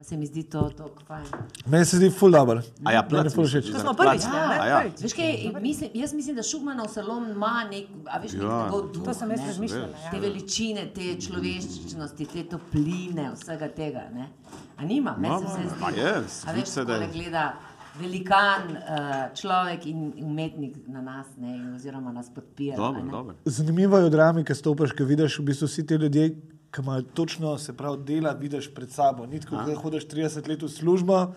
Se mi zdi to tako fajn. Meni se zdi ful dobr. A ja, všeč. To smo prvič, ne? A ja. Prvič. Veš kaj, mislim, jaz mislim, da Šugmanov salon ima nek, a veš, nek Ja. tako duh. To sem jaz razmišljala. Te Ja. veličine, te človeščnosti, te topline, vsega tega. Ne? A nima, meni se vse zdi. Pa je, A veš, se, da gleda velikan uh, človek in umetnik na nas, ne, in oziroma nas podpira. a Dobro, ne. dobro. Zanimivo je v drami, ki stopiš, ki vidiš v bistvu vsi ti ljudje, ki imajo točno se pravi dela, vidiš pred sabo. Ni tako, da hodiš 30 let v službo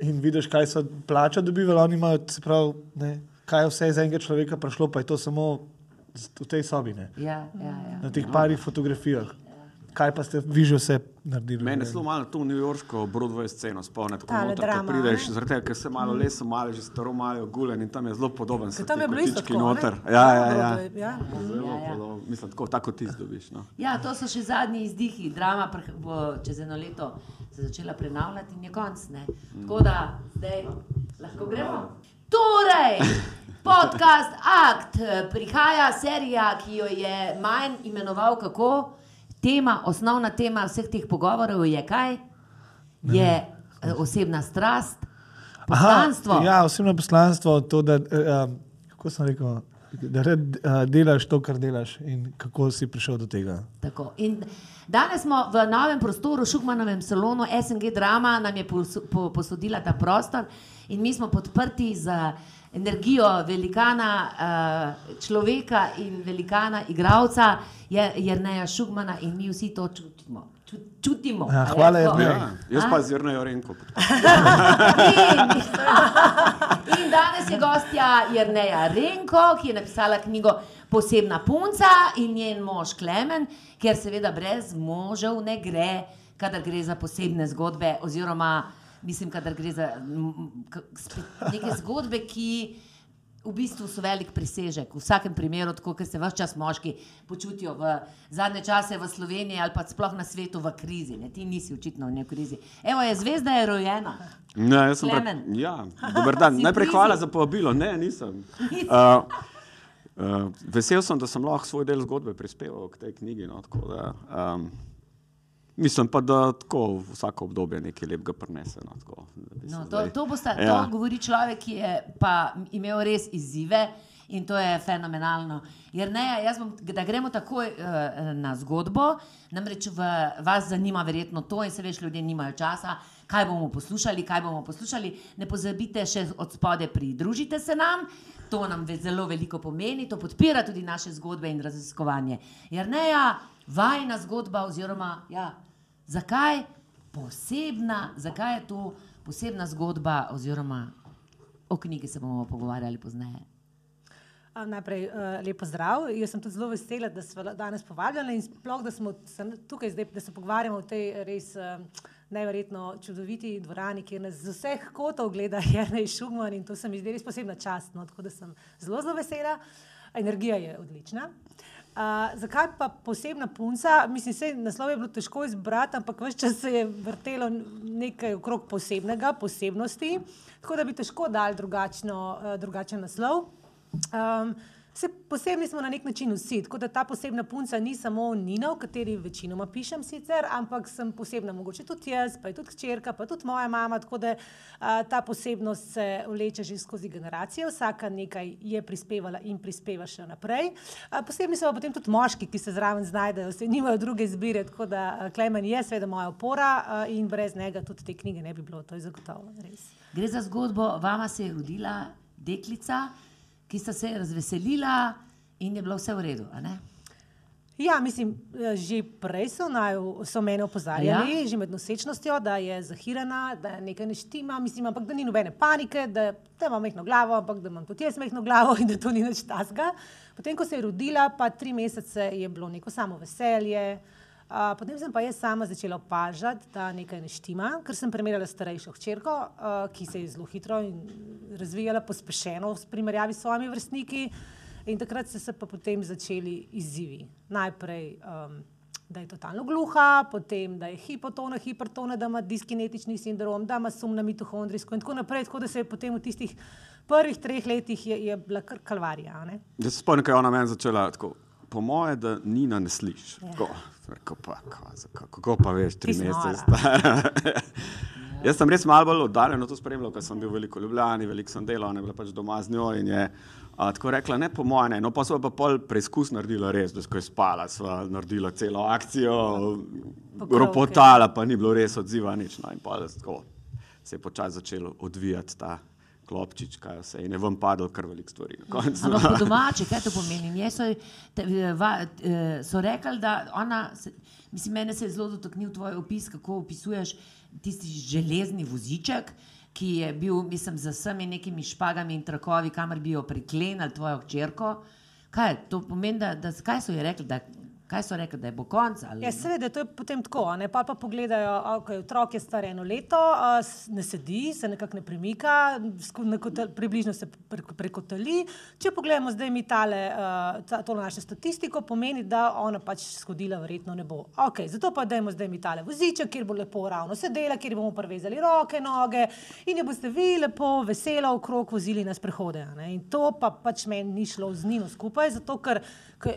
in vidiš, kaj so plača dobivali, oni imajo, se pravi, ne, kaj je vse iz enega človeka prišlo, pa je to samo v tej sobi, ne, Ja, ja, ja. na teh parih fotografijah. Kaj pa ste vi že vse naredili? Mene zelo malo to newyorško Broadway sceno spomni, tako noter, drama, prideš, ne? zaradi tega, ker se malo leso, malo že staro, malo gulen in tam je zelo podoben. so Ker tam je bilo isto tako, ne? noter. Ja, ja, ja. Broadway, ja. Zelo Ja, ja. podoben. Mislim, tako, tako ti zdobiš. No. Ja, to so še zadnji izdihi, drama bo čez eno leto se začela prenavljati in je konc. Ne? Tako da zdaj lahko gremo. Torej, podcast Akt, prihaja serija, ki jo je manj imenoval kako. Tema, osnovna tema vseh teh pogovorov je kaj? Je eh, osebna strast, poslanstvo. Aha, ja, osebno poslanstvo, to, da, uh, kako sem rekel, da rad, uh, delaš to, kar delaš in kako si prišel do tega. Tako. In danes smo v novem prostoru, Šukmanovem salonu, SNG Drama nam je pos- po- posodila ta prostor in mi smo podprti z energijo velikana uh, človeka in velikana igralca, je Jrneja Šugmana in mi vsi to čutimo. Ču- Čutimo. Ja, hvala, tako? Jernej. Ja, jaz pa z Jrnejo Renko. In, in danes je gostja Jrneja Renko, ki je napisala knjigo Posebna punca in njen mož Klemen, ker seveda brez možev ne gre, kadar gre za posebne zgodbe, oziroma mislim, kadar gre za neke zgodbe, ki. V bistvu so velik presežek, v vsakem primeru, tako kot se vse čas moški počutijo v zadnje čase v Sloveniji ali pa sploh na svetu v krizi. Ne? Ti nisi očitno v neki krizi. Evo, je zvezda je rojena. Ne, jaz sem Klemen. pre... ja, dober dan. Najprej hvala za povabilo. Ne, nisem. Uh, uh, vesel sem, da sem lahko svoj del zgodbe prispeval k tej knjigi. No, tako da, um, mislim pa, da tako vsako obdobje nekaj lepega prinese. No, tako, se No, to, zdaj- to, bosta, ja. To govori človek, ki je pa imel res izzive in to je fenomenalno. Ne, jaz bom, da gremo takoj uh, na zgodbo, namreč v vas zanima verjetno to in se veš, ljudje nimajo časa. Kaj bomo poslušali, kaj bomo poslušali, ne pozabite še od spode, pridružite se nam, to nam zelo veliko pomeni, to podpira tudi naše zgodbe in raziskovanje. Jer ne, ja, vajna zgodba, oziroma ja, zakaj posebna, zakaj je to posebna zgodba, oziroma o knjigi se bomo pogovarjali pozneje. Najprej uh, lepo zdrav. Jaz sem tudi zelo vesela, da smo danes povabljeni in sploh, da smo tukaj zdaj, da se pogovarjamo v tej res uh, neverjetno čudoviti dvorani, kjer nas z vseh kotov gleda Jrnej Šugman in to se mi zdi res posebna čast. No, tako da sem zelo, zelo vesela. Energija je odlična. Uh, zakaj pa posebna punca? Mislim, da naslov je bilo težko izbrati, ampak vse čas se je vrtelo nekaj okrog posebnega, posebnosti, tako da bi težko dal drugačno, uh, drugačen naslov. Um, se posebni smo na nek način vsi, tako da ta posebna punca ni samo Nina, o kateri večinoma pišem sicer, ampak sem posebna mogoče tudi jaz, pa je tudi hčerka, pa tudi moja mama, tako da uh, ta posebnost se vleče že skozi generacije, vsaka nekaj je prispevala in prispeva še naprej. Uh, posebni so pa potem tudi moški, ki se zraven znajdejo, se nimajo druge izbire, tako da Klemen je seveda moja opora uh, in brez njega tudi te knjige ne bi bilo, to je zagotovo res. Gre za zgodbo, vama se je rodila deklica, ki sta se razveselila in je bilo vse v redu. Ja, mislim, že prej so, naju, so mene opozarjali, ja? že med nosečnostjo, da je zahirana, da nekaj ne štima, mislim, ampak da ni nobene panike, da, da imam mehko glavo, ampak da imam tudi jaz mehko glavo in da to ni nič tasga. Potem, ko se je rodila, pa tri mesece je bilo neko samo veselje. Uh, potem sem pa jaz sama začela opažati, da nekaj ne štima, ker sem primerjala starejšo hčerko, uh, ki se je zelo hitro in razvijala pospešeno v primerjavi s svojimi vrstniki. In takrat so se pa potem začeli izzivi. Najprej, um, da je totalno gluha, potem, da je hipotona, hipertona, da ima diskinetični sindrom, da ima sum na mitohondrijsko in tako naprej. Tako da se je potem v tistih prvih treh letih je, je bila kar kalvarija. ne. Jaz se spomnim, ko je ona meni začela tako po moje, da Nina ne slišiš. Ja. Rekel pa, "Ka, zakaj- Kako pa veš, tri mesece stara. Jaz sem res malo bolj oddaljeno to spremljal, ker sem bil veliko v Ljubljani, veliko sem delal, je bila pač doma z njo in je a, tako rekla, ne po moje, ne. No pa so pa pol preizkus naredila res, da ko je spala, sva naredila celo akcijo, Pokrovke. ropotala, pa ni bilo res odziva nič. No, in pa tako se je počasi začelo odvijati ta klopčič, kaj vse, in je vam padlo kar veliko stvari. Ampak po domače, kaj to pomeni? Nje So, te, eh, va, eh, so rekli, da ona, se, mislim, mene se je zelo dotaknil tvoj opis, kako opisuješ tisti železni voziček, ki je bil, mislim, z vsemi nekimi špagami in trakovi, kamor bi jo priklenili tvojo hčerko. Kaj to pomeni, da, da kaj so ji rekli, da, kaj so rekli, da je bo konc? Ali, Ja, seveda, to je potem tako. a Ne? Pa, pa pogledajo, a, okay, otrok je star eno leto, a, ne sedi, se nekako ne premika, nekotel- približno se pre- prekotali. Če pogledamo zdaj mi tale, uh, ta, to našo statistiko, pomeni, da ona pač shodila verjetno ne bo. Okay, zato pa dajmo zdaj mi tale voziček, kjer bo lepo ravno sedela, kjer bomo prevezali roke, noge in jo boste vi lepo, veselo okrog vozili na sprehode. a ne. In to pa pač meni ni šlo z Nino skupaj, zato ker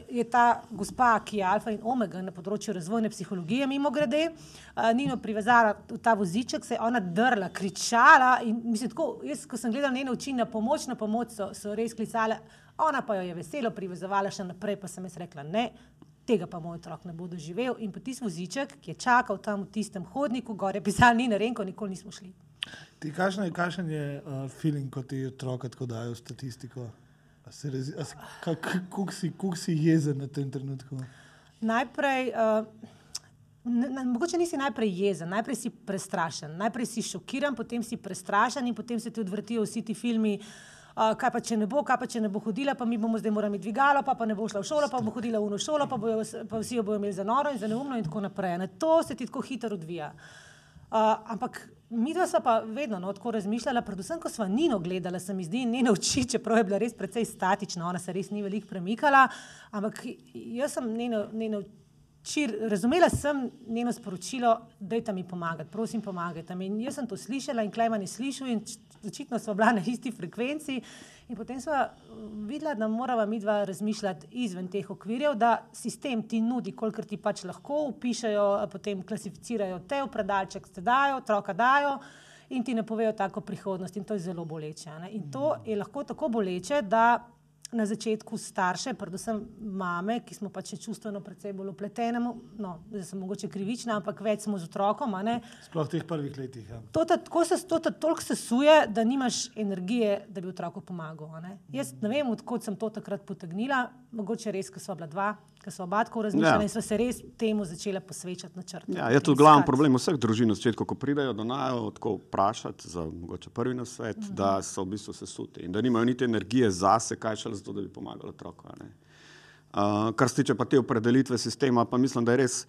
je ta gospa, ki je alfa in omega na področju razvojne psihologije, mimo grede, uh, Nino privezala v ta voziček, se je ona drla, kričala in mislim, tako, jaz, ko sem gledala njene oči na pomoč, na pomoč so, so res klicale, ona pa jo je veselo privezovala še naprej, pa sem jaz rekla ne. Tega pa moj otrok ne bo doživel. In pa tisti voziček, ki je čakal tam v tistem hodniku, gore pisal, ni na renko, nikoli nismo šli. Ti, kakšen je, uh, feeling, ko ti otroka tako dajo statistiko? Se rezi- a se- ka- ka- Kako si, kak si jezen na tem trenutku? Najprej, uh, ne, ne, mogoče nisi najprej jezen, najprej si prestrašen, najprej si šokiran, potem si prestrašen in potem se ti odvrtijo vsi ti filmi. Uh, kaj pa če ne bo, kaj pa če ne bo hodila, pa mi bomo zdaj morali dvigalo, pa, pa ne bo šla v šolo, pa bo hodila v eno šolo, pa, bojo, pa vsi jo bodo imeli za noro in za neumno in tako naprej. Ne? To se ti tako hitro odvija. Uh, ampak mi dva sva pa vedno no, tako razmišljala, predvsem ko sva Nino gledala, se mi zdi njene oči, čeprav je bila res precej statična, ona se res ni veliko premikala, ampak jaz sem njeno, njeno čir, razumela sem njeno sporočilo, dajte mi pomagati, prosim pomagajte mi. In jaz sem to slišala in Klejman je slišal in očitno sva bila na isti frekvenci. In potem sva mm, videla, da morava mi dva razmišljati izven teh okvirjev, da sistem ti nudi, kolikor ti pač lahko, upišajo, potem klasificirajo te v predalček, te dajo, otroka dajo in ti ne povejo tako prihodnost. In to je zelo boleče. Ne? In to je lahko tako boleče, da na začetku starše, predvsem mame, ki smo pač čustveno precej bolj upletene, no, zdaj sem mogoče krivična, ampak več smo z otrokom. Sploh v teh prvih letih. Ja. To te tako se to te toliko sesuje, da nimaš energije, da bi otroku pomagal. Ne? Jaz ne vem, odkot sem to takrat potegnila, mogoče res, ker so bila dva, ker so oba tako razmišljala Ja. in so se res temu začela posvečati na črto. Ja, je to glavni problem vseh družin na začetku, ko pridejo do najo, tako vprašati za mogoče prvi nasvet, mm -hmm. da so v bistvu sesuti in da nimajo niti energije zase, kaj šele zato, da bi pomagali otroku. ne. Uh, kar se tiče pa te opredelitve sistema, pa mislim, da je res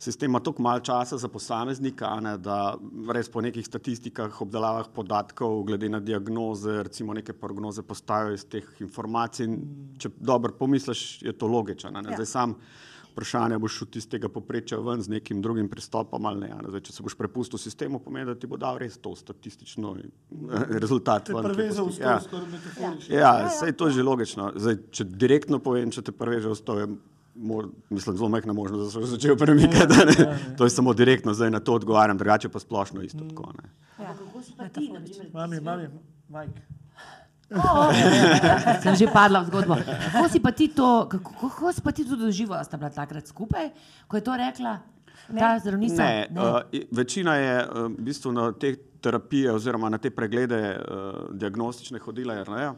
sistem ima toliko malo časa za posameznika, ne, da res po nekih statistikah, obdelavah podatkov, glede na diagnoze, recimo neke prognoze postajajo iz teh informacij. in Če dobro pomisliš, je to logično. a ne. Ja. Zdaj sam vprašanje, boš šel iz tega poprečja ven z nekim drugim pristopom ali ne. a ne. Zdaj, če se boš prepustil sistemu, pomeni, da ti bo dal res to statistično eh, rezultat. Te ven, bo- v ja. stol, skoraj metaforično. Ja, vse je to že logično. Zdaj, če direktno povem, če te preveže v sto, je mo- mislim, zelo majhna možnost, da se boš začel premikati. a ne. To je samo direktno, zdaj na to odgovarjam, drugače pa splošno isto. Tako, ne. Ja. Kako si pa ti, na primer? Mami, mami, Mike. Sem že padla v zgodbo. Kako si pa ti to, kako, kako si pa ti to doživel, sta bila takrat skupaj, ko je to rekla ta zdravnica? Ne, uh, večina je uh, v bistvu na te terapije oziroma na te preglede uh, diagnostične hodila, jer ne.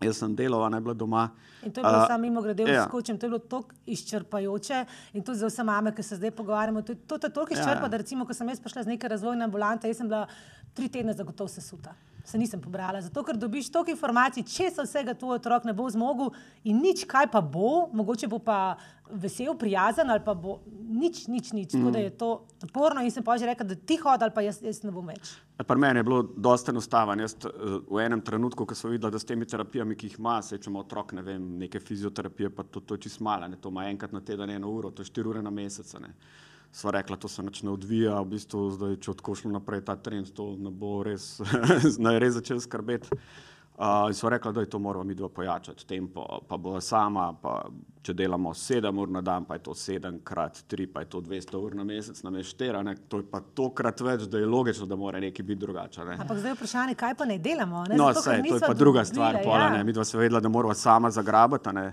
Jaz sem delal, a ne bila doma. In to je bilo A, samo mimo grede, ja. skočim, to je bilo tako izčrpajoče in to za vse mame, ki se zdaj pogovarjamo, to, to te toliko Ja. izčrpa, da recimo, ko sem jaz prišla z neke razvojne ambulante, jaz sem bila tri tedne zagotovo sesuta. Se nisem pobrala, zato ker dobiš toliko informacij, če se vsega tvoj otrok ne bo zmogel in nič, kaj pa bo, mogoče bo pa vesel, prijazen ali pa bo nič, nič, nič. Mm. Tako da je to naporno in sem pa že rekla, da ti hodi ali pa jaz, jaz ne bom več. Pri meni je bilo dosta enostavno. Jaz eh, v enem trenutku, ko sem videl, da s temi terapijami, ki jih ima, se če ima otrok, ne vem, neke fizioterapije, pa to, to je čisto malo, ne, to ima enkrat na teden eno uro, to je štiri ure na mesec. Ne. Sva rekla, to se nič ne odvija, v bistvu zdaj, če odkošljamo naprej ta trend, to ne bo res, naj res začel skrbeti. Uh, in so rekli, da je to moramo mi dva pojačati, tempo, pa bo sama, pa če delamo sedem ur na dan, pa je to sedem krat tri, pa je to 200 ur na mesec, na meštera, ne? to je pa tokrat več, da je logično, da mora nekaj biti drugače. Ne? Ampak zdaj je vprašanje, kaj pa ne delamo? Ne? No, Zato, sej, to je pa druga stvar, pola, ja. ne, mi dva se vedela, da moramo sama zagrabati. a Ne?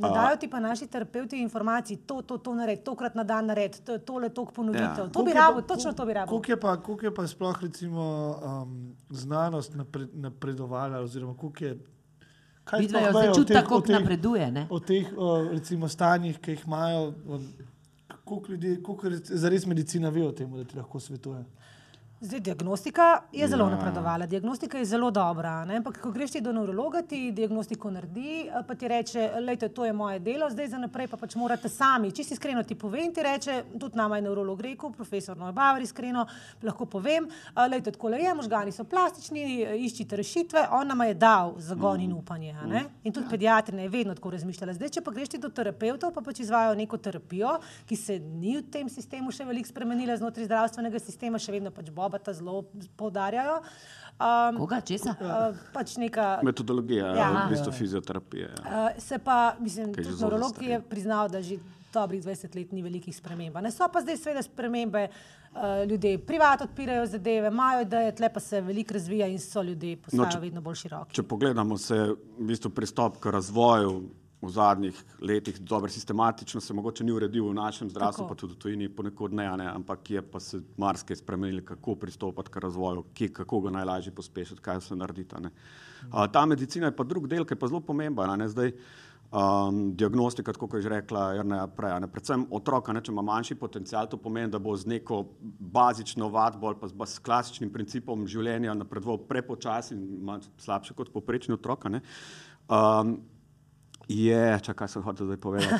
Ne dajo ti pa naši terapeuti informacij, to, to, to naredi, tokrat na dan naredi, to, tole, toliko ponovitev. Ja. To bi je rabo, točno to bi rabo. Koliko je pa, koliko je pa sploh recimo, um, znanost napred, napredovala, oziroma koliko je. kaj Vidva začuti, teh- kako napreduje. Ne? O teh o, recimo, stanjih, ki jih imajo, koliko ljudi, koliko zares medicina ve o tem, da ti lahko svetuje. Zdaj, diagnostika je zelo Ja. napredovala, diagnostika je zelo dobra. Ne? Ampak, ko greš ti do nevrologa, ti diagnostiko naredi, eh, pa ti reče, da to je moje delo, zdaj za naprej pa pač morate sami. Čisto iskreno ti povem, ti reče, tudi nama je nevrolog rekel, profesor Neubaver, iskreno lahko povem, da tako le je, možgani so plastični, eh, iščite rešitve, on nam je dal zagon in upanje. ne. In tudi pediatrina je vedno tako razmišljala. Zdaj, če pa greš ti do terapeutov, pa pač izvajo neko terapijo, ki se ni v tem sistemu še veliko spremenila znotraj zdravstvenega sistema, še vedno pač Bobata zelo poudarjajo. Um, Koga, česa? uh, pač neka Metodologija, Ja. v bistvu fizioterapije. Ja. Uh, se pa, mislim, tudi neurolog je priznal, da že dobrih 20 let ni velikih sprememb. Ne so pa zdaj seveda spremembe, uh, ljudje privat odpirajo zadeve, imajo ideje, tle pa se veliko razvija in so ljudje postajajo no, če- vedno bolj široki. Če pogledamo se v bistvu pristop k razvoju v zadnjih letih, dobro sistematično se mogoče ni uredil v našem zdravstvu, Tako. pa tudi v tujini ponekod ne, ne, ampak je pa se marsikaj spremenili, kako pristopati k razvoju, kje, kako ga najlažje pospešiti, kaj vse narediti. Uh, ta medicina je pa drug del, ki je pa zelo pomemben. ne. Zdaj, Um, diagnostika, kot je že rekla, Jerneja prej, ne, predvsem otroka, ne, če ima manjši potencial, to pomeni, da bo z neko bazično vadbo ali pa z, ba- s klasičnim principom življenja napredoval prepočasi in ima slabše kot poprečni otrok. a ne. Um, je, čakaj, sem hotel zdaj povedati.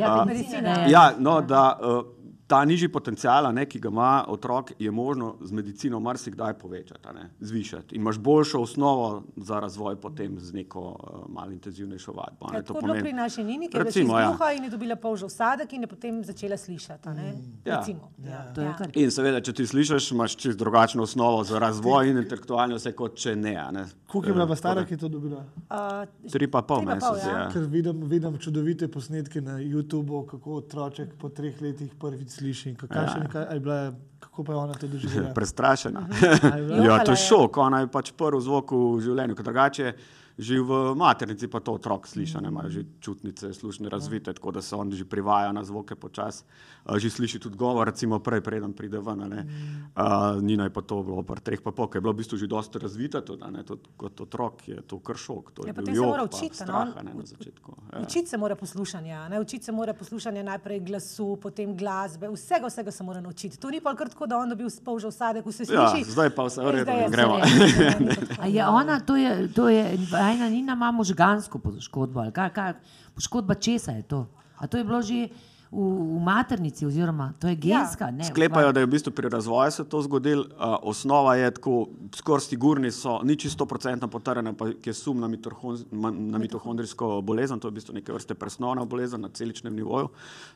Ja, A, medicina. Ja, no, da uh, ta nižji potencial, ne, ki ga ima otrok, je možno z medicino marsikdaj povečati, a ne, zvišati. In imaš boljšo osnovo za razvoj potem z neko uh, malo intenzivnejšo vadbo. a ne. Ja, To tako je bilo pri naši Nini, ki je bila čez ja. gluha in je dobila polžev sadek in je potem začela slišati. a ne. Ja. Recimo, ja. Je kar. In seveda, če ti slišiš, imaš čisto drugačno osnovo za razvoj in intelektualno vse, kot če ne. a ne. Koliko je bila pa Eh, stara, ki je to dobila? Uh, da- Tri pa pol Tri pa pol, meseca. ja. Ja. Ker vidim, vidim čudovite posnetke na YouTubu, kako otroček po treh letih prvič sliši. in Kaj, ja. nekaj, je bila, kako pa je ona to doživela? Prestrašena. Bila- Ja, to je. šok, ona je pač prvi zvok v življenju, ker drugače že v maternici pa to otrok sliši, ne imajo že čutnice, slušne razvite, tako da se on že privaja na zvoke počasi, uh, že sliši tudi govor, recimo prej, preden pride ven. a ne. Uh, Nina je pa to bilo pri treh pa pol, ker je bilo v bistvu že dosta razvita, tudi, ne, tudi kot otrok je to kar šok. To je Ja, potem se jok mora pa učiti, strah, a ne, na začetku. Ja. Učiti se mora poslušanja, ne? učiti se mora poslušanja najprej glasu, potem glasbe, vsega, vsega se mora naučiti. To ni pa kar tako, da on dobi polžev sadek, vse Ja, sliši. zdaj pa vse v redu, zdaj je vse gremo. je ona, to je, to je ena Nina ima možgansko poškodbo, ali kaj, kaj, poškodba česa je to? A to je bilo že v, v maternici, oziroma to je genska? Ne, Sklepajo, da je v bistvu pri razvoju se to zgodilo. Uh, osnova je tako, skoraj sigurni so, ni čisto procentno potrjena, pa je sum na, mitohon, na mitohondrijsko bolezen, to je v bistvu neke vrste presnovna bolezen na celičnem nivoju.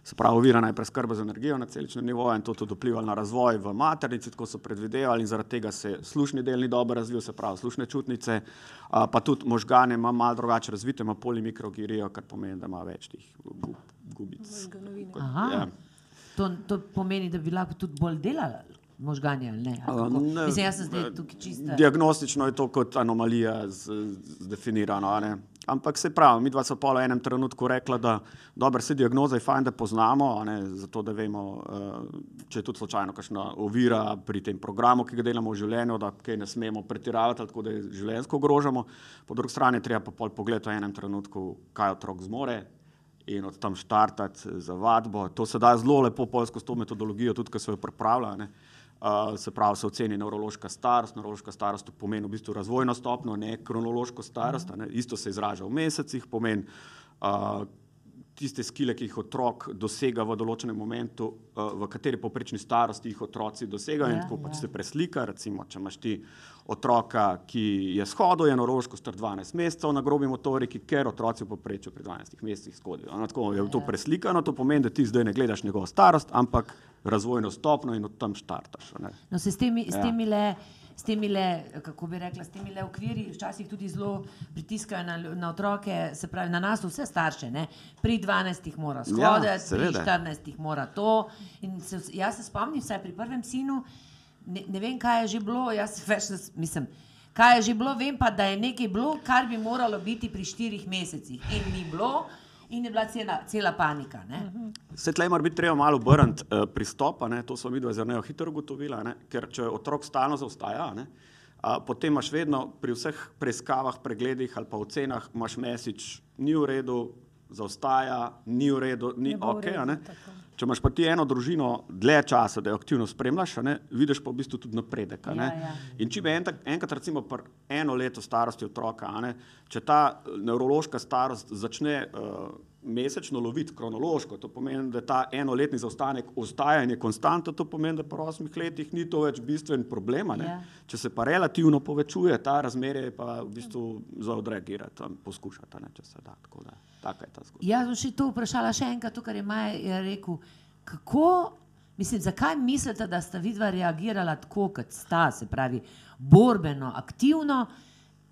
Se pravi, ovirana je preskrba z energijo na celičnem nivoju in to tudi vpliva na razvoj v maternici, tako so predvidevali in zaradi tega se slušni del ni dobro razvil, se pravi, slušne čutnice, uh, pa tudi možgane ima malo drugače razvite, ima polimikrogirijo, kar pomeni, da ima več teh gub, gubic. Kot- Aha. ja. To, to pomeni, da bi lahko tudi bolj delala možganje ali ne? ali kako? ne, Mislim, jaz sem zdaj tukaj čista. Diagnostično je to kot anomalija z- zdefinirano. a ne. Ampak se pravi, mi dva smo pa v enem trenutku rekla, da dobro, se diagnoza je fajn, da poznamo, a ne, zato da vemo, eh, če je tudi slučajno kakšna ovira pri tem programu, ki ga delamo v življenju, da kaj ne smemo pretiravati, tako da je življenjsko ogrožamo. Po drugi strani treba pa pol pogledati v enem trenutku, kaj otrok zmore. In od tam štartati za vadbo. To se da zelo lepo polsko s to metodologijo, tudi ko se jo pripravlja. ne. Uh, se pravi, se oceni nevrološka starost. Nevrološka starost pomeni v bistvu razvojno stopno, ne kronološko starost. Ne. Isto se izraža v mesecih, pomeni uh, tiste skile, ki jih otrok dosega v določenem momentu, uh, v kateri povprečni starosti jih otroci dosegajo. Ja, in tako pač ja. se preslika. Recimo, če imaš ti otroka, ki je shodil, je nevrološko star 12 mesecev na grobi motoriki, ker otroci v povprečju pri 12 mesecih shodijo. No, tako je to preslikano, to pomeni, da ti zdaj ne gledaš njegovo starost, ampak razvojno stopno in od tam štartaš. ne. No, se s temi, s Ja. temi le. s temi le, kako bi rekla, s temi le okviri, včasih tudi zelo pritiskajo na, na otroke, se pravi na nas, vse starše. Ne? Pri 12 mora shoditi, ja, pri seveda. 14 mora to. In Se, jaz se spomnim, vsaj pri prvem sinu, ne, ne vem, kaj je že bilo, jaz se več ne mislim. Kaj je že bilo, vem pa, da je nekaj bilo, kar bi moralo biti pri štirih mesecih. In ni bilo, in je bila cela, cela panika. Ne? Se tleh mora biti treba malo obrniti uh, pristopa, ne? to smo mi dva zelo hitro ugotovili, a ne? ker če otrok stalno zaostaja, a ne? Uh, potem imaš vedno pri vseh preiskavah, pregledih ali pa ocenah, imaš mesič, ni v redu, zaostaja, ni v redu, ni Ne bo v ok. redu, a ne. tako. Če imaš pa ti eno družino dlje časa, da jo aktivno spremljaš, ne, vidiš pa v bistvu tudi napredek. Ja, ja. In če bi en, enkrat, recimo, eno leto starosti otroka, ne, če ta eh, nevrološka starost začne uh, mesečno loviti kronološko, to pomeni, da ta enoletni zaostanek ostaja in je konstantno, to pomeni, da pri osmih letih ni to več bistven problem. Ja. Če se pa relativno povečuje, ta razmerje je pa v bistvu za odreagirati, poskušati, ne, če se da. Tako da, taka je ta zgodba. Jaz bom še to vprašala še enkrat, to, kar je Maja rekel. Kako, mislim, zakaj mislite, da sta vidva reagirala tako, kot sta, se pravi, borbeno, aktivno,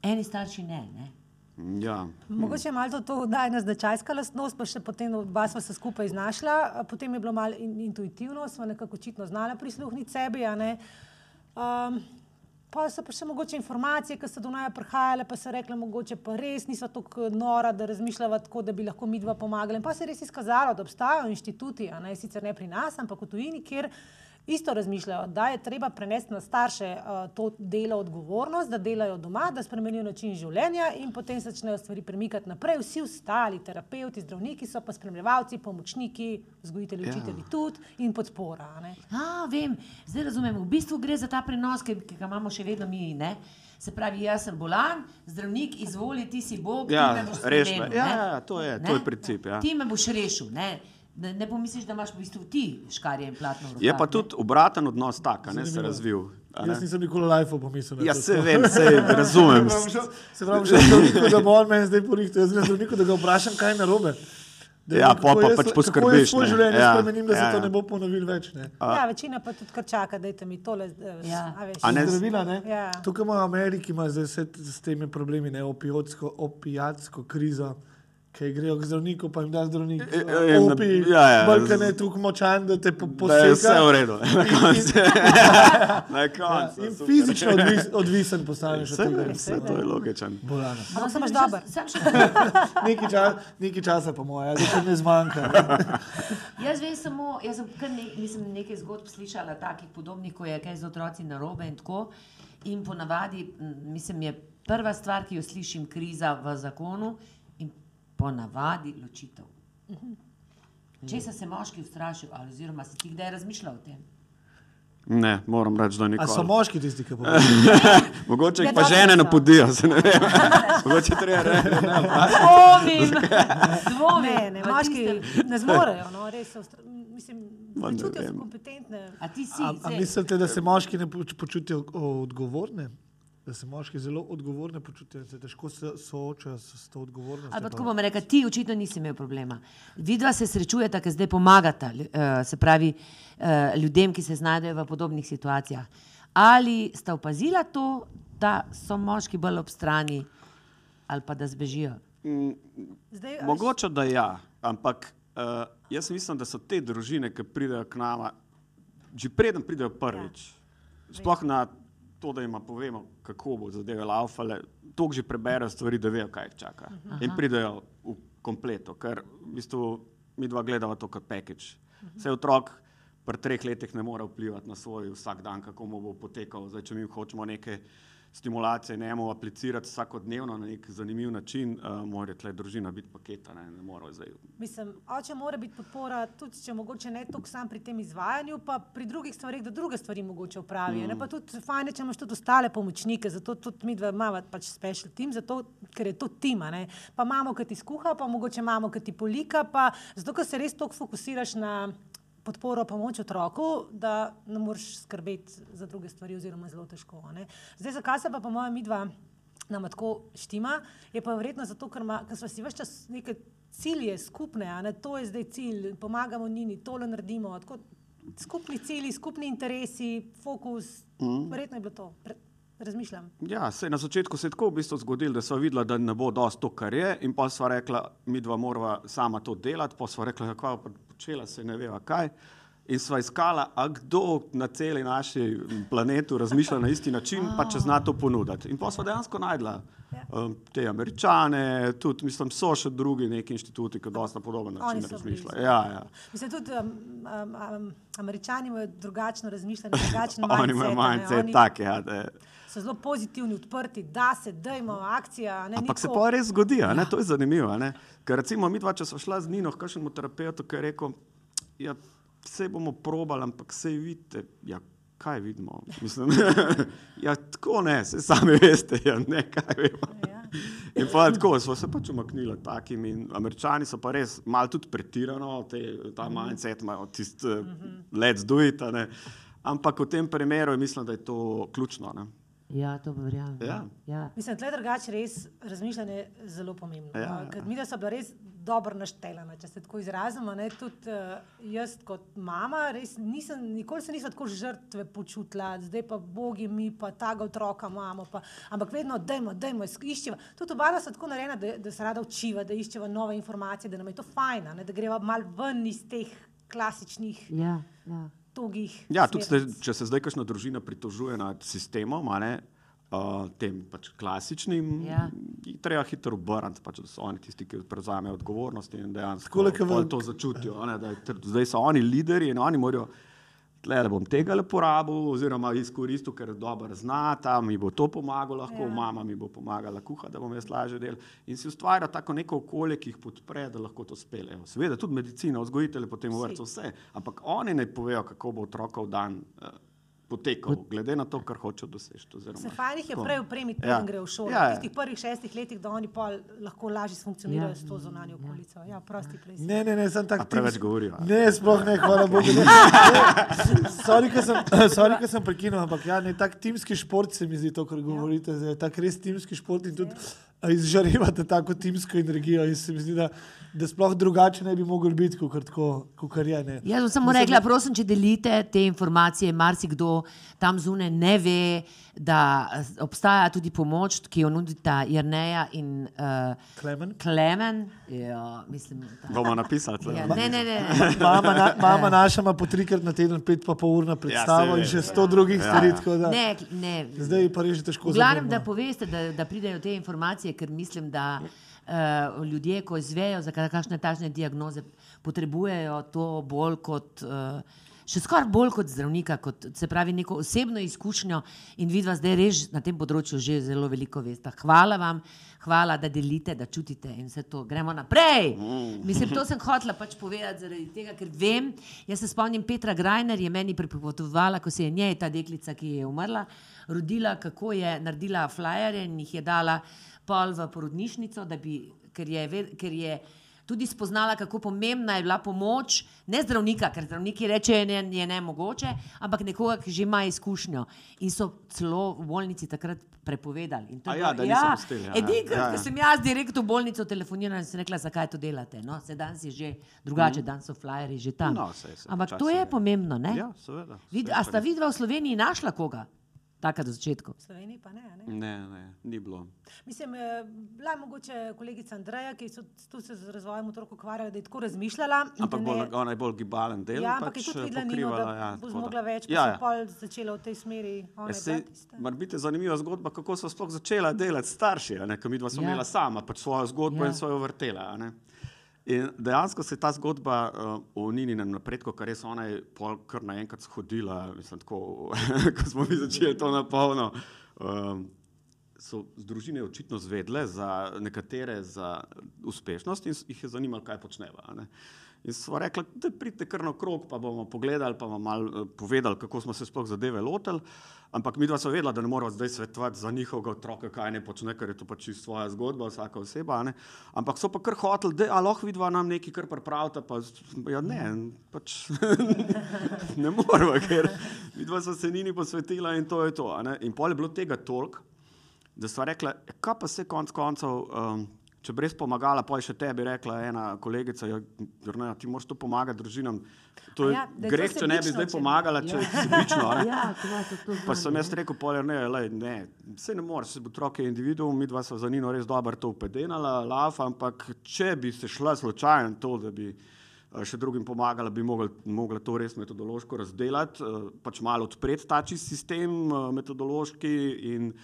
eni starši ne? ne? Ja. Mogoče je malo to, to da je ena značajska lastnost, pa še potem oba sva se skupaj znašla, potem je bilo malo in, intuitivno, sva nekako očitno znala prisluhniti sebi. Um, pa so pa še mogoče informacije, ki so do naja prihajale, pa so rekle, mogoče pa res nisva tako nora, da razmišljava tako, da bi lahko midva pomagali. In pa se je res izkazalo, da obstajajo inštituti, ne sicer ne pri nas, ampak v tujini, kjer isto razmišljajo, da je treba prenesti na starše uh, to delo odgovornost, da delajo doma, da spremenijo način življenja in potem se začnejo stvari premikati naprej. Vsi ostali, terapeuti, zdravniki so pa spremljevalci, pomočniki, vzgojitelji, Ja. učitelji tudi in podpora. a ne. A, vem, zdaj razumem. V bistvu gre za ta prenos, ki, ki ga imamo še vedno mi. Ne? Se pravi, jaz sem bolan, zdravnik, izvoli, ti si Bog, Ja, ti me boš reši me. spremenil, Ja, ne? ja, ja, to je- Ne? to je princip, ja. Ti me boš rešil. Ne? Ne, ne pomisliš, da imaš v bistvu ti škarje in platno rokah. Je pa ne? tudi obraten odnos tak, a ne se razvil. ne. Jaz nisem nikoli live pomislil. na Ja, to. se vem, se razumem. Se pravi, Se še zdravniku, da bo on meni zdaj porihtel, jaz zdravniku, da ga vprašam, kaj je narobe. Da Ja, pa jaz- pač poskrbiš, svoje življenje Ja, spremenim, da se ja, to ja. ne bo ponovil več. Ne. Ja, večina pa tudi kar čaka, da mi tole. eh, Ja. a veš. A ne- Zdravila, ne? Ja. Tukaj ima v Ameriki ima zdaj vse s temi problemi, ne, opijotsko, opijatsko krizo. Ki grejo k zdravniku, pa jim da zdravnik E, e, na- opi, ja, ja. bolj, ker ne je tako močan, da te po- Da je vse v redu, na koncu. Na Ja, koncu. in super. fizično odvis, odvisen postaneš od tega. saj to je logičen. Bolano. Ampak sem dober. še- Nekaj, čas, nekaj časa, po mojem, da ne zmanjka. Jaz vem samo, jaz sem kar ne, nisem nekaj zgodb slišala, takih podobnih, ko je kaj z otroci narobe in tako. In ponavadi, mislim, je prva stvar, ki jo slišim, kriza v zakonu ponavadi ločitev. Če se moški ustrašil, ali oziroma si ti kdaj razmišljal o tem? Ne, moram reči, da A so nikoli. moški tisti, ki povedo? Mogoče jih pa žene napodijo, se ne vem. Mogoče treba reči. Dvomim, dvomim. Ne, moški ne zmorejo, no, res so, mislim, Ma, ne čutijo se kompetentne. A ti si, A, a mislite, da se moški ne poč- počutijo odgovorne? Da se moški zelo odgovorne počutijo, da se težko se soočajo s, s to odgovornostjo. Ali pa tako bom rekla, ti očitno nisi imel problema. Vidva se srečujeta, ker zdaj pomagata, eh, se pravi, eh, ljudem, ki se znajdejo v podobnih situacijah. Ali sta opazila to, da so moški bolj ob strani, ali pa da zbežijo? Zdaj, a veš, Mogoče da ja, ampak uh, jaz mislim, da so te družine, ki pridejo k nama, že preden pridejo prvič, ja. sploh na to, da jim povemo, kako bo zadeve laufale, toliko že preberejo stvari, da vejo, kaj jih čaka. Aha. In pridejo v kompleto, ker v bistvu mi dva gledamo to kot package. Vse otrok pri treh letih ne more vplivati na svoj vsak dan, kako mu bo potekal. Zdaj, če mi hočemo neke stimulacije njemu aplicirati vsakodnevno na nek zanimiv način, uh, mora tle družina biti paketa, ne, ne more zdaj. Mislim, oče mora biti podpora, tudi če mogoče ne toliko sam pri tem izvajanju, pa pri drugih stvarih, da druge stvari mogoče opravijo. Mm. Pa tudi fajn, če imaš tudi ostale pomočnike, zato tudi mi dva imamo pač special team, zato, ker je to tima. Ne? Pa imamo, ki ti skuha, pa mogoče imamo, ki ti polika, pa zato, ker se res toliko fokusiraš na podporo, pomoč otroku, da ne moreš skrbeti za druge stvari, oziroma zelo težko. ne. Zdaj, zakaj se pa, po mojem, mi dva nam tako štima, je pa verjetno zato, ker, ima, ker smo si več čas neke cilje skupne, ne to je zdaj cilj, pomagamo njini, tole naredimo. Tako, skupni cilji, skupni interesi, fokus, mm. verjetno je bilo to. Razmišljam. Ja, se, na začetku se je tako v bistvu zgodilo, da so videli, da ne bo dosto to, kar je, in pa sva rekla, mi dva morava sama to delati, pa sva rekla, kako počela se ne veva kaj. In sva iskala, a kdo na celi naši planetu razmišlja na isti način, pa če zna to ponuditi. In pa sva dejansko najdla um, te američane, tudi mislim, so še drugi neki inštituti, ki dosta podoben način razmišljajo. Ja, ja. Mislim, tudi um, um, um, američani imajo drugačno razmišljanje, drugačen Oni imajo mindset, mindset Oni tak, ja, da je. So zelo pozitivni, odprti, da se dajmo, akcija. Ne, Ampak se pa res zgodi? Ja. to je zanimivo. Ker recimo mi dva, če smo šla z Nino, kakšnemu terapeutu, ki je rekel, ja, vse bomo probali, ampak sej vidite, ja, kaj vidimo. Mislim, ja, tako ne, se sami veste, ja, ne, kaj vemo. Ja. In pa tako smo se pač umaknili takim. In američani so pa res malo tudi pretirano, te, ta mindset imajo tisti uh, let's do it. ne. Ampak v tem primeru mislim, da je to ključno. Ne? Ja, to verjamem. Ja. Ja. Mislim, da je drugače res razmišljanje zelo pomembno. Ja, ja. Ja, Mi, da so bila res dobro naštelana, če se tako izrazimo. Ne, tudi uh, jaz kot mama, res nisem, nikoli se nisem tako žrtve počutila, zdaj pa bogi mi, pa tega otroka imamo. Pa, ampak vedno, dajmo, dajmo, iščeva. Tudi oba sta tako narejena, da, da se rada učiva, da iščeva nove informacije, da nam je to fajn, a ne, da greva mal ven iz teh klasičnih, Ja, ja. Togih. Ja, tudi zdaj, smernic. če se zdaj kakšna družina pritožuje nad sistemom, a ne, uh, tem pač klasičnim, Ja. treba hitro obrniti, pač, da so oni tisti, ki prevzamejo odgovornost in dejansko v- to začutijo. a Ne, da je zdaj so oni lideri in oni morajo. Tle, da bom tega le porabil, oziroma izkoristil, ker dobro zna, ta mi bo to pomagalo, lahko Ja. mama mi bo pomagala kuhati, da bom jaz lažje delal. In si ustvarja tako neko okolje, ki jih podpre, da lahko to speljejo. Seveda tudi medicina, vzgojitelji potem v Vsi. vrtu vse, ampak oni ne povejo, kako bo otrokov dan uh, potekal, glede na to, kar hočejo doseči. oziroma Se fajn jih je prej opremiti, Ja. preden grejo v šolo. Ja, Ja, ja. v tistih prvih šestih letih, da oni pol lahko lažje funkcionirajo Ja. ja. s to zunanjo okolico. Ja, prosti prej. Ne, ne, ne, sem tak. A preveč govorijo? Ne, sploh ne, hvala Bogu. Sorry, ker sem, sem prekinil, ampak ja, ne, tak timski šport se mi zdi to, kar govorite. Ja. Tak res timski šport in tudi a, izžarevate tako timsko energijo. In se mi zdi, da, da sploh drugače ne bi mogli biti, kot tako, kot je. Ne. Jaz bom samo Mislim, rekla, prosim, če delite te informacije, marsikdo tam zunaj ne ve, da eh, obstaja tudi pomoč, ki jo nudita Jrneja in uh, Klemen? Klemen. Ja, mislim, da, Bomo napisali. ja, ne, ne, ne. Mama, na, mama naša ima po trikrat na teden pet pa pol ur na predstavo saj in še ja. sto drugih Ja, stvari. ja. tako da- ne, ne. Zdaj pa res že težko glavnem, da poveste, da, da pridejo te informacije, ker mislim, da uh, ljudje, ko izvejo za ka- kakšne tažne diagnoze, potrebujejo to bolj kot. Uh, Še skoraj bolj kot zdravnika, kot se pravi, neko osebno izkušnjo, in vidva zdaj res na tem področju že zelo veliko veste. Hvala vam, hvala, da delite, da čutite in vse to. Gremo naprej. Mislim, to sem hotela pač povedati zaradi tega, ker vem. Jaz se spomnim, Petra Grajner je meni pripovedovala, ko se je njej ta deklica, ki je umrla, rodila, kako je naredila flyerje in jih je dala pol v porodnišnico, bi, ker je, ker je tudi spoznala, kako pomembna je bila pomoč, ne zdravnika, ker zdravniki rečejo, da je ne mogoče, ampak nekoga, ki že ima izkušnjo. In so celo v bolnici takrat prepovedali. In to je ja, bilo- da niso pustili, ja, ja. Edinkrat, Ja, ko ja. sem jaz direkt v bolnico telefonirala in sem rekla, zakaj to delate. No, se danes je že drugače, danes so flyeri že tam. No, saj se Ampak to je je. pomembno, ne? Ja, seveda. Vid, a sta vidva v Sloveniji našla koga? Taka do začetku. V Sloveniji pa ne. a ne. Ne, ne, ni bilo. Mislim, eh, bila je mogoče kolegica Andreja, ki so tu se z razvojem otrok ukvarjala, da je tako razmišljala. in Ampak da bolj, ne- ona je bolj gibalen del. Ja, ampak pač je tudi eh, videla, Nino, pokrivala, da ja, bo zmogla več, Ja, ja, so pol začela v tej smeri. ona Ja, tista. Mar biti zanimiva zgodba, kako so sploh začela delati starši, a ne, ker mi dva smo Ja. imela sama pač svojo zgodbo Ja. in svojo vrtela. a ne. In dejansko se je ta zgodba uh, o Nininem napredku, kar res ona je pol kar naenkrat shodila, mislim, tako, ko smo mi začeli to na polno. Um, so z družine očitno zvedle za nekatere za uspešnost in jih je zanimalo, kaj počneva. In smo rekli, da pridite kar na krog, pa bomo pogledali, pa bomo malo eh, povedali, kako smo se sploh zadeve lotili. Ampak mi dva smo vedela, da ne moramo zdaj svetovati za njihovega otroka, kaj ne počne, ker je to pač svoja zgodba, vsaka oseba. Ne? Ampak so pa kar hoteli, da lahko vidva nam nekaj kar pripravite, pa ja, ne, pač ne moramo, ker vidva so se njini posvetila in to je to. In pol je bilo tega toliko, da so rekla, "Ja, kaj pa se konc koncev, um, Če bi res pomagala, pa je še tebi rekla ena kolegica, ja, Jurneja, ti moraš to pomagati družinam. To je ja, da greh, če ne bi zdaj pomagala, če je sebično. a ne. Ja, to Pa sem ja. jaz rekel, pol, ne, lej, ne, se ne moreš, se bo otrok je individuum, mi dva sva za Nino res dobro to upedenala, laf, ampak če bi se šla slučajno to, da bi eh, še drugim pomagala, bi mogla, mogla to res metodološko razdelati, eh, pač malo odpreti ta čist sistem eh, metodološki in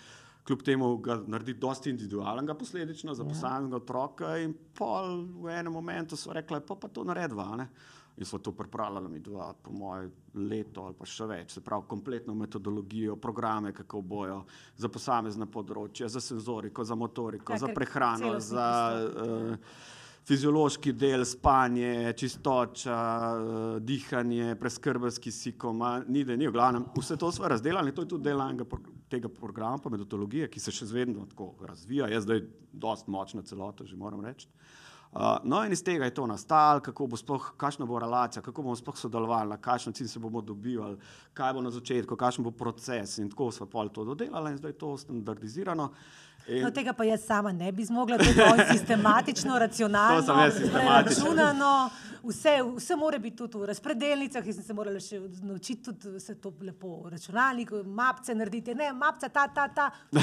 kljub temu ga narediti dosti individualnega posledično za posameznega otroka in pol v enem momentu so rekla, pa pa to naredva, ne. In so to pripravljali mi dva, po moje, leto ali pa še več, se pravi, kompletno metodologijo, programe, kako bojo za posamezne področja, za senzoriko, za motoriko, Ja, za prehrano, za uh, fiziološki del, spanje, čistoča, uh, dihanje, preskrba s kisikom, ni da ni, v glavnem, vse to smo razdelali, to je tudi del enega tega programa, pa metodologije, ki se še vedno tako razvija, je zdaj dosti močna celota, že moram reči. Uh, no, in iz tega je to nastalo, kako bo sploh, kakšna bo relacija, kako bomo sploh sodelovali, na kakšen način se bomo dobivali, kaj bo na začetku, kakšen bo proces. In tako smo pol to dodelali in zdaj je to standardizirano. In, No, tega pa jaz sama ne bi zmogla, to je sistematično, racionalno, To sistematično. preračunano. Vse, vse mora biti tudi v razpredelnicah, jaz sem se morala še naučiti tudi se to lepo v računalniku, mapce narediti. Ne, mapca ta, ta, ta, to,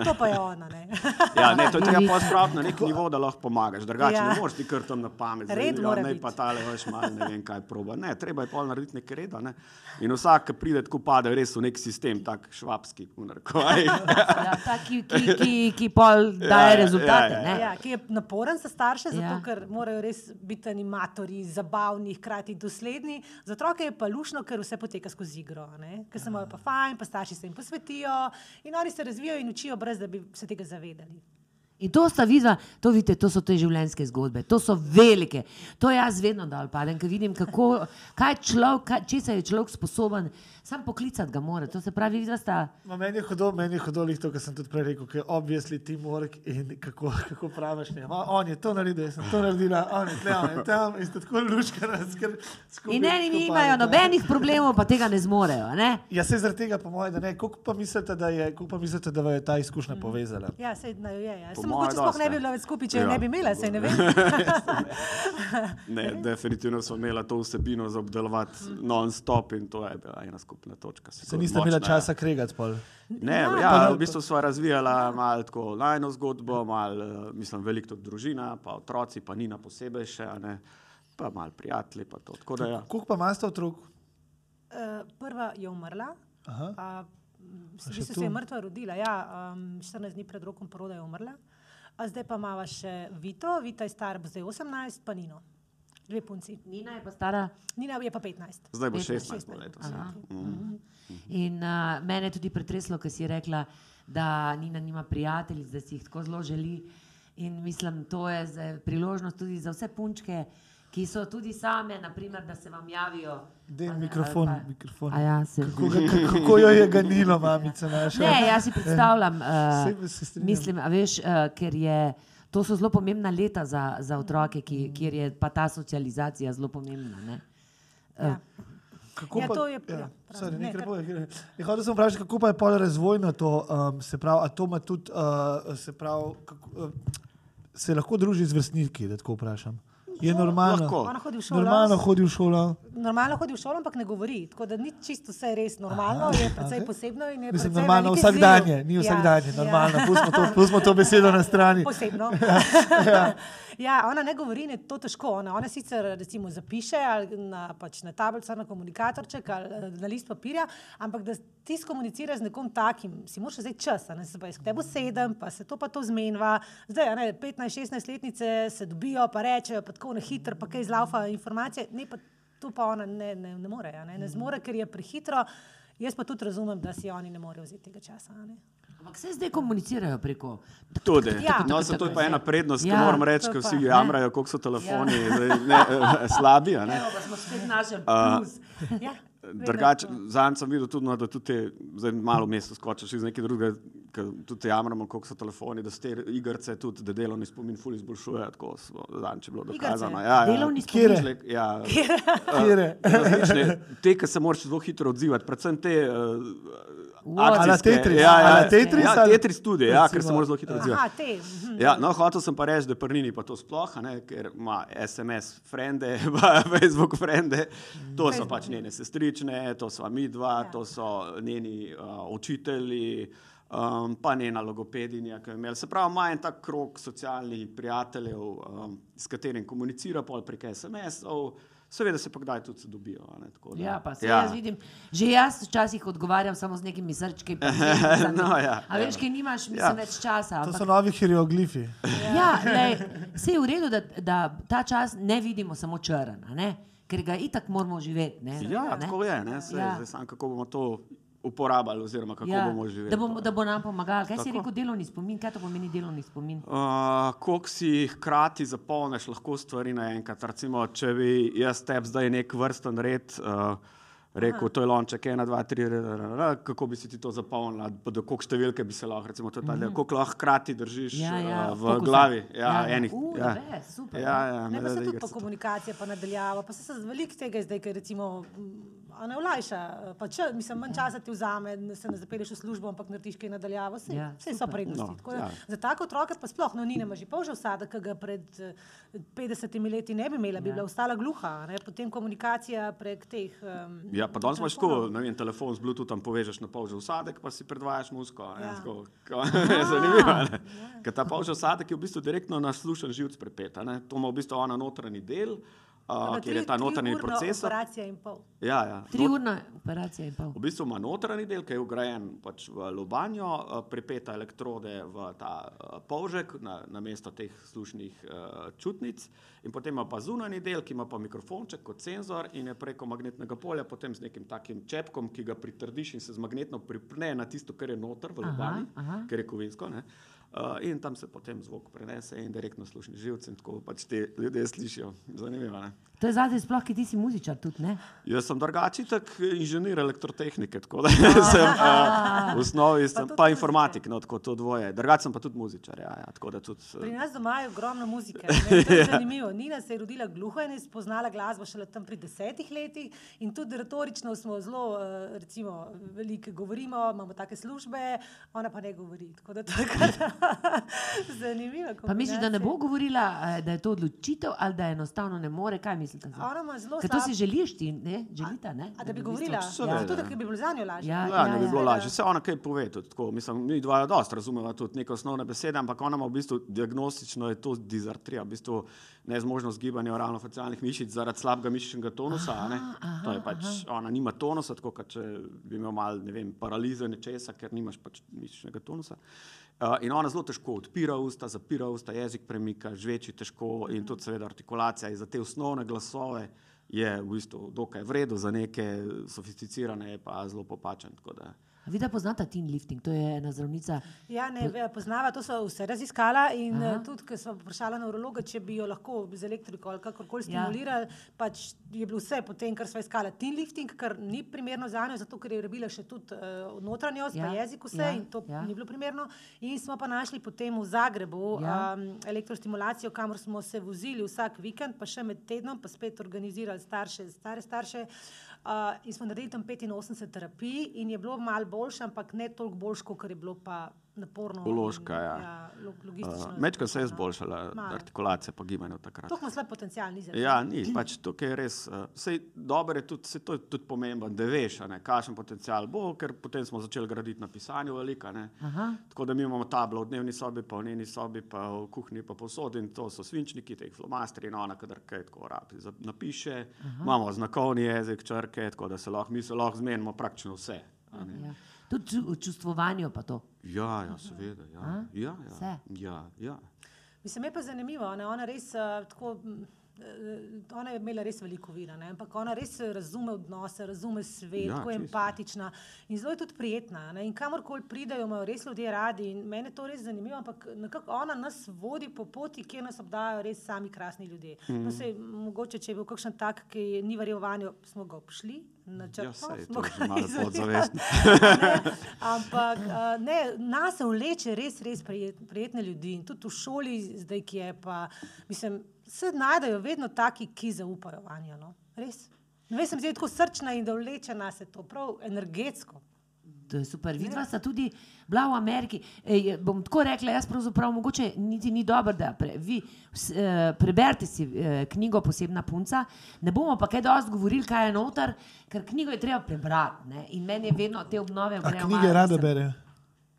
to pa je ona. Ne. ja, ne, to je treba pospraviti na nek nivo, da lahko pomagaš. Drugače Ja. ja. ne moreš ti kar tam na pamet. zdaj, Red ja, mora ne biti. pa tale veš malo, ne vem kaj proba. Ne, treba je pol narediti nekaj reda. Ne. In vsak, ki pride, tako pade res v nek sistem, tak švabski, v narekovajih. Ja, ta, ki, ki, ki, ki pol daje ja, rezultate. ja, ja. ne. Ja, ki je naporen za starše, zato Ja. ker morajo res biti animatorji, zabavni, hkrati dosledni. Za otroke je pa lušno, ker vse poteka skozi igro. a ne. Ker se imajo pa fajn, pa starši se jim posvetijo in oni se razvijajo in učijo, brez da bi se tega zavedali. In to sta vidva, to vidite, to so te življenjske zgodbe, to so velike. To jaz vedno dol padem, ker vidim, kako, kaj človek, kaj, česa je človek sposoben, sam poklicati ga mora. To se pravi, vidva sta. Ma meni je hudo, meni je hudo, lih to, kar sem tudi prej rekel, ker je obvisli teamwork in kako, kako praviš. Ne. Ma, on je to naredil, jaz sem to naredila, on je tle, on je tam in ste tako luškani, ker skupaj. In eni nimajo nobenih problemov, pa tega ne zmorejo. a Ne? Ja, se zaradi tega, po mojem, da ne. Koliko pa mislite, da je, pa mislite, da je ta izkušnja povezala? Ja, sej, no, je, ja. Sem mogoče sploh ne bi bila več skupaj, če ja. Ne bi imela, sej ne vem. Ne, definitivno smo imeli to vsebino za obdelovati non-stop in to je bila ena skupna točka. Se niste imeli ja. časa kregati pol. Ne, Ja, ja, pa- v bistvu smo razvijali malo tako najno zgodbo, malo, eh, mislim, veliko tudi družina, pa otroci, pa Nina posebej še, a ne, pa malo prijatelji, pa to. Tako da ja. Koliko pa imate otrok? Uh, prva je umrla. Aha. A, v bistvu se je mrtva rodila, ja, um, 14 dni pred rokom poroda je umrla. A zdaj pa imamo še Vito, Vita je star, zdaj 18, pa Nino. Dve punci. Nina je pa stara. Nina je pa 15. Zdaj bo 15, 16 bo letos. ja. Aha. In uh, mene je tudi pretreslo, ker si rekla, da Nina nima prijateljic, da si jih tako zelo želi. In mislim, to je zdaj priložnost tudi za vse punčke, ki so tudi same, naprimer, da se vam javijo. Den A ne, mikrofon, pa- mikrofon. A ja, se. Kako, ga- kako jo je ganilo, mamica naša? Ne, jaz si predstavljam, Saj uh, se strinjam. mislim, a veš, uh, ker je. To so zelo pomembna leta za, za otroke, ki, kjer je pa ta socializacija zelo pomembna. Ne? Ja. Kako Ja, pa, to je- ja, ja, sorry, ne, kar- Ja, hotel sem vprašati, kako pa je pol razvojno to, um, se pravi, a to ima tudi, uh, se pravi, kako, uh, se lahko druži z vrstniki, da tako vprašam. Je normalno. Lahko. Ona hodi v šolo. Normalno hodi v šolo. Normalno hodi v šolo, ampak ne govori. Tako da ni čisto vse res normalno, Aha, je precej okay. posebno. in je Mislim, precej normalno velik vsak izziv. dan je, ni vsak dan je, normalno. Pustimo to, pustimo to besedo na strani. Posebno. Ja. ja, ona ne govori, ne, to težko. Ona, ona sicer recimo zapiše ali na, pač na tablico, na komunikatorček ali eh, na list papirja, ampak da ti skomuniciraš z nekom takim, si moraš zdaj čas, a ne se pa jaz k tebi sedem, pa se to pa to zmenjava. Zdaj, a ne, 15-16 letnice se dobijo, pa rečejo, pa tako na hitro, pa kaj zlaufa informacije. Ne, pa tu pa ona ne, ne, ne more, ne, ne zmore, ker je prehitro. Jaz pa tudi razumem, da si oni ne morejo vzeti tega časa. a ne. Ampak se zdaj komunicirajo preko. Tudi. Ja. No, se to je pa ena prednost, ki Ja, moram reči, to ker pa, vsi ne. jamrajo, koliko so telefoni zdaj, ne, slabi. a Ne? Evo, pa smo spet našli A, plus. Ja, vedno Drugače, zanj sem videl tudi, no, da tudi te, zdaj malo mesto skočiš iz nekaj drugega, ker tudi jamramo, koliko so telefoni, da se te igrice tudi, da delovni spomin ful izboljšuje, tako zanj bilo dokazano. Ja, ja. Delovni spomin. Človek, Ja, Kjere? različne, te, ki se moraš zelo hitro odzivati, predvsem te uh, na akcijske. Tetris? Ja, ja, A na Tetris Ja, Tetris tudi, ja, ker se mora zelo hitro odzivati. Mhm. Ja, no, hotel sem pa reči, da prnini pa to sploh, a ne, ker ima SMS frende, pa Facebook frende, to so pač njene sestrične, to so mi dva, Ja. to so njeni uh, učitelji, um, pa njena logopedinja, ki je imela. Se pravi, ima en tak krok socialnih prijateljev, um, s katerim komunicira pol prek SMS-ov, seveda se pa kdaj tudi se dobijo. a Ne, tako da- Ja, pa se ja. jaz vidim, že jaz včasih odgovarjam samo z nekimi srčki. No, ja, A veš, ja. kaj nimaš, mislim, Ja. več časa. To ampak- so novi hieroglifi. Ja, lej, vse je v redu, da, da ta čas ne vidimo samo črn, a ne? ker ga itak moramo živeti. Ne? Ja, ne? tako je, ne, Ja. ja. zdaj sam kako bomo to uporabljali oziroma kako Ja, bomo živeli. da, bom, da bo nam pomagal. Kaj si Tako. rekel, delovni spomin? Kaj to pomeni delovni spomin? Uh, Koliko si hkrati zapolniš lahko stvari naenkrat. Recimo, če bi jaz tebi zdaj nek vrsten red uh, rekel, to je lonček, ena, dva, tri, r, r, r, kako bi si ti to zapolnila, pa do koliko številke bi se lahko, recimo, to je ta, koliko lahko hkrati držiš. Ja, ja, uh, v fokusa. glavi. Ja, Ja, ja. enih. U, ja. best, super, ja, ja, Ne, ne, pa se tudi to. komunikacija, pa nadaljava, pa se, se veliko tega zdaj, ker recimo mm, a ne olajša. Pa če, mislim, manj časa ti vzame, ne- se ne zapeleš v službo, ampak narediš kaj nadaljavo. Vse, Ja, vse so prednosti. No, Tako da ja. Za tako otroke pa sploh no, ni, ne že pol že vsada, ki ga pred eh, 50 leti ne bi imela, bi Ja. bila ostala gluha. a Ne? Potem komunikacija prek teh. Um, Ja, pa danes imaš tako, ne vem, telefon z Bluetoothom povežeš na polžev sadek, pa si predvajaš muziko. Ja. Ja. Tako, ko, je zanimivo. ne. Ker ta polžev sadek je v bistvu direktno na slušen živc prepeta. Ne? To ima v bistvu ona notranji del, uh, kjer je ta notranji procesor. Operacija in pol. Ja, ja. Tri Not- urna operacija in pol. V bistvu ima notranji del, ki je ugrajen pač v lobanjo, eh, pripeta elektrode v ta eh, polžek na, na mesto teh slušnih uh, čutnic, in potem ima pa zunanji del, ki ima pa mikrofonček kot senzor in je preko magnetnega polja potem z nekim takim čepkom, ki ga pritrdiš in se z magnetno pripne na tisto, kar je noter v Aha, lobanji, aha. ker je kovinsko. Ne? Uh, in tam se potem zvok prenese in direktno slušni živci, in tako pač ti ljudje slišijo. Zanimivo. Ne? To je zadnji sploh, ki ti si muzičar tudi, ne? Jaz sem drugačen, tak inženir elektrotehnike, tako da sem uh, v osnovi sem, pa muzike. informatik, no, tako to dvoje. Drugače sem pa tudi muzičar, ja, ja, tako da tudi. Pri Uh, nas doma je ogromno muzike. ne, je zanimivo. Nina se je rodila gluha in je spoznala glasbo šele tam pri desetih letih. In tudi retorično smo zelo, eh, recimo, veliko govorimo, imamo take službe, ona pa ne govori. Tako da to je kar zanimivo. Pa misliš, da ne bo govorila, eh, da je to odločitev ali da enostavno ne more? Kaj mislite? Ona ima zelo Ker to si želiš ti, ne? Želita, ne? A da bi govorila? seveda. Ja, tudi, ker bi bilo za njo lažje. Ja, Ja, ne bi ja. bilo Seveda. lažje. Vse ona kaj pove, tudi tako. Mislim, mi dva dosta razumeva tudi neke osnovne besede, ampak ona ima v bistvu diagnostično je to dizartrija, v bistvu nezmožnost gibanja oralno-facialnih mišic zaradi slabega mišičnega tonusa. a ne. aha, to je pač, ona nima tonusa, tako kot če bi imel mal, ne vem, paralize nečesa, ker nimaš pač mišičnega tonusa. Uh, in ona zelo težko odpira usta, zapira usta, jezik premika, žveči težko in tudi seveda artikulacija za te osnovne glasove je v bistvu dokaj vredo, za neke sofisticirane je pa zelo popačen. tako da- A Vi da poznata teen lifting, to je ena zdravnica. Ja, ne, poznava, to so vse raziskala in Aha. uh, tudi, ker smo vprašali neurologa, če bi jo lahko z elektriko ali kakorkoli Ja. stimulirali, pač je bilo vse potem, kar smo iskali. Teen lifting, kar ni primerno za njo, zato ker je rabila še tudi uh, notranjost, ja. Ja, pa jezik vse ja, in to ja. ja. ni bilo primerno. In smo pa našli potem v Zagrebu Ja. ja. um, elektrostimulacijo, kamor smo se vozili vsak vikend, pa še med tednom, pa spet organizirali starše, stare starše. Uh, in smo naredili tam 85 terapij, in je bilo malo boljše, ampak ne toliko boljše, kot je bilo pa naporno. Vložka, in, ja. ja. Uh, Mečka se je izboljšala, Malo. artikulacija pa gibanje takrat. To ima slab potencial, ni za Ja, ni, pač tukaj je res. Uh, sej dobro je tudi, sej to je tudi pomembno, da veš, a ne, kakšen potencial bo, ker potem smo začeli graditi na pisanju velika. Ne. Aha. Tako da mi imamo tablo v dnevni sobi, pa v njeni sobi, pa v kuhinji, pa posod in to so svinčniki, teh flomastri in ona, kadar kaj tako rabi. Napiše, Aha. imamo znakovni jezik, črke, tako da se lahko, mi se lahko zmenimo praktično vse. a ne. Ja. Tudi v čustvovanju pa to. Ja, ja, seveda. Ja, A? ja, Vse? ja, ja, ja. Mislim, je pa zanimivo. Ne? Ona res uh, tako. eh, Ona je imela res veliko vira, ne? ampak ona res razume odnose, razume svet, Ja, ja, tako je empatična in zelo je tudi prijetna. Ne? In kamorkoli pridejo, imajo res ljudje radi in meni je to res zanimivo, ampak nekako ona nas vodi po poti, kjer nas obdajajo res sami krasni ljudje. Mm. No, sej, mogoče, če je bil kakšen tak, ki ni verjel vanjo, smo ga obšli. Načrtno, Ja, smo ga podzavestno. Ampak uh, ne, nas se vleče res, res prijet, prijetne ljudi. In tudi v šoli, zdaj, ki je pa, mislim, se najdejo vedno taki, ki zaupajo vanjo. No? Res. Ne vem, sem zdaj tako srčna in da vleče nas je to, prav energetsko. To je super. Vidva sta tudi bila v Ameriki. Ej, bom tako rekla, jaz pravzaprav mogoče niti ni dobro, da pre, vi s, eh, preberite si eh, knjigo Posebna punca. Ne bomo pa kaj dosti govorili, kaj je noter, ker knjigo je treba prebrati. Ne? In meni je vedno te obnove A grejo knjige rada bere.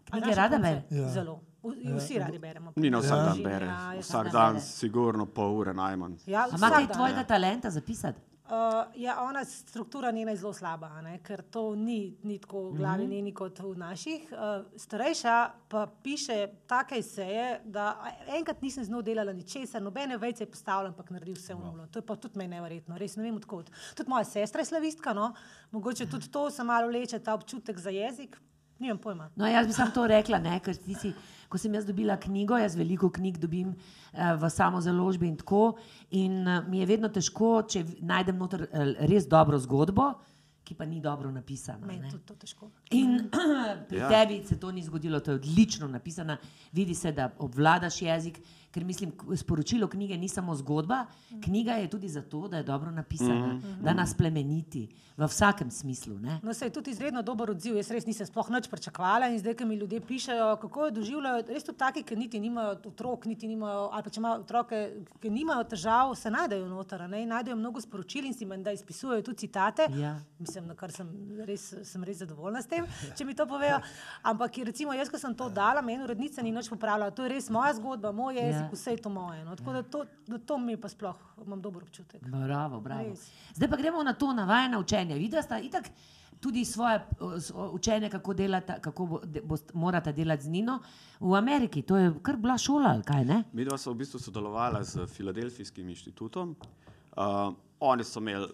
Knjige rada bere. Ja. Zelo. V- Vsi radi beremo. Nina vsak Ja. dan bere, Ja, jaz vsak dan bere. sigurno pol ure najmanj. Ja, A ima vsak kaj dan. tvojega talenta zapisati? Uh, ja, ona struktura njena je zelo slaba, ne? ker to ni, ni tako v glavi njeni kot v naših. Uh, starejša pa piše take seje, da enkrat nisem z njo delala ničesar, nobene vejce je postavila, ampak naredi vse v nulo. To je pa tudi meni neverjetno, res ne vem odkot. Tudi moja sestra je slavistka, no? mogoče tudi to se malo leče, ta občutek za jezik. Nimam pojma. No, jaz bi samo to rekla, ne, ker ti si, ko sem jaz dobila knjigo, jaz veliko knjig dobim uh, v samo založbi in tako. In uh, mi je vedno težko, če najdem noter uh, res dobro zgodbo, ki pa ni dobro napisana. Meni je to težko. In pri Ja. tebi se to ni zgodilo, to je odlično napisano. Vidi se, da obvladaš jezik, ker mislim, sporočilo knjige ni samo zgodba, knjiga je tudi zato, da je dobro napisana, mm -hmm. da nas plemeniti v vsakem smislu. Ne? No, se je tudi izredno dober odziv. Jaz res nisem sploh nič pričakovala in zdaj, ko mi ljudje pišejo, kako jo doživljajo, res tudi taki, ki niti nimajo otrok, niti nimajo, ali pa če imajo otroke, ki nimajo težav, se najdejo noter, ne, najdejo mnogo sporočil in si menda izpisujejo tudi citate. Ja. Mislim, na kar sem res, sem res zadovoljna s tem, če mi to povejo. Ampak recimo jaz, ko sem to dala, meni urednica ni nič popravila. To je res moja zgodba, moj jezik, Ja. ja. vse je to moje. No. Tako da to, da to mi pa sploh imam dober občutek. Bravo, bravo. Res. Zdaj pa gremo na to navajeno učenje. Videla sta itak tudi svoje učenje, kako, delata, kako bo, de, bost, morata delati z Nino v Ameriki. To je kar bila šola, ali kaj ne? Mi dva sva v bistvu sodelovala z Filadelfijskim inštitutom. Uh, oni so imeli,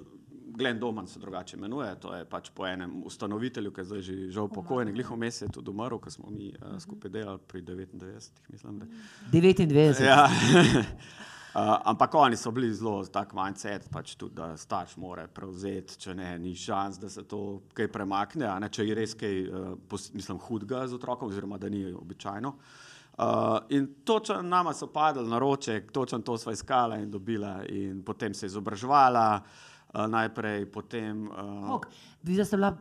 Glenn Doman se drugače imenuje, to je pač po enem ustanovitelju, ki je zdaj že žal pokojni, glih vmes je tudi umrl, ko smo mi uh, skupaj delali pri 99, mislim. Da. 99. Ja. Uh, ampak oni so bili zelo tak mindset, pač tudi, da starš mora prevzeti, če ne, ni šans, da se to kaj premakne, a ne, če je res kaj, uh, pos, mislim, hudega z otrokom, oziroma da ni običajno. Uh, in točno nama so padli na roček, točno to sva iskala in dobila, in potem se je izobraževala, uh, najprej, potem. Uh, Koliko? Vi ste bila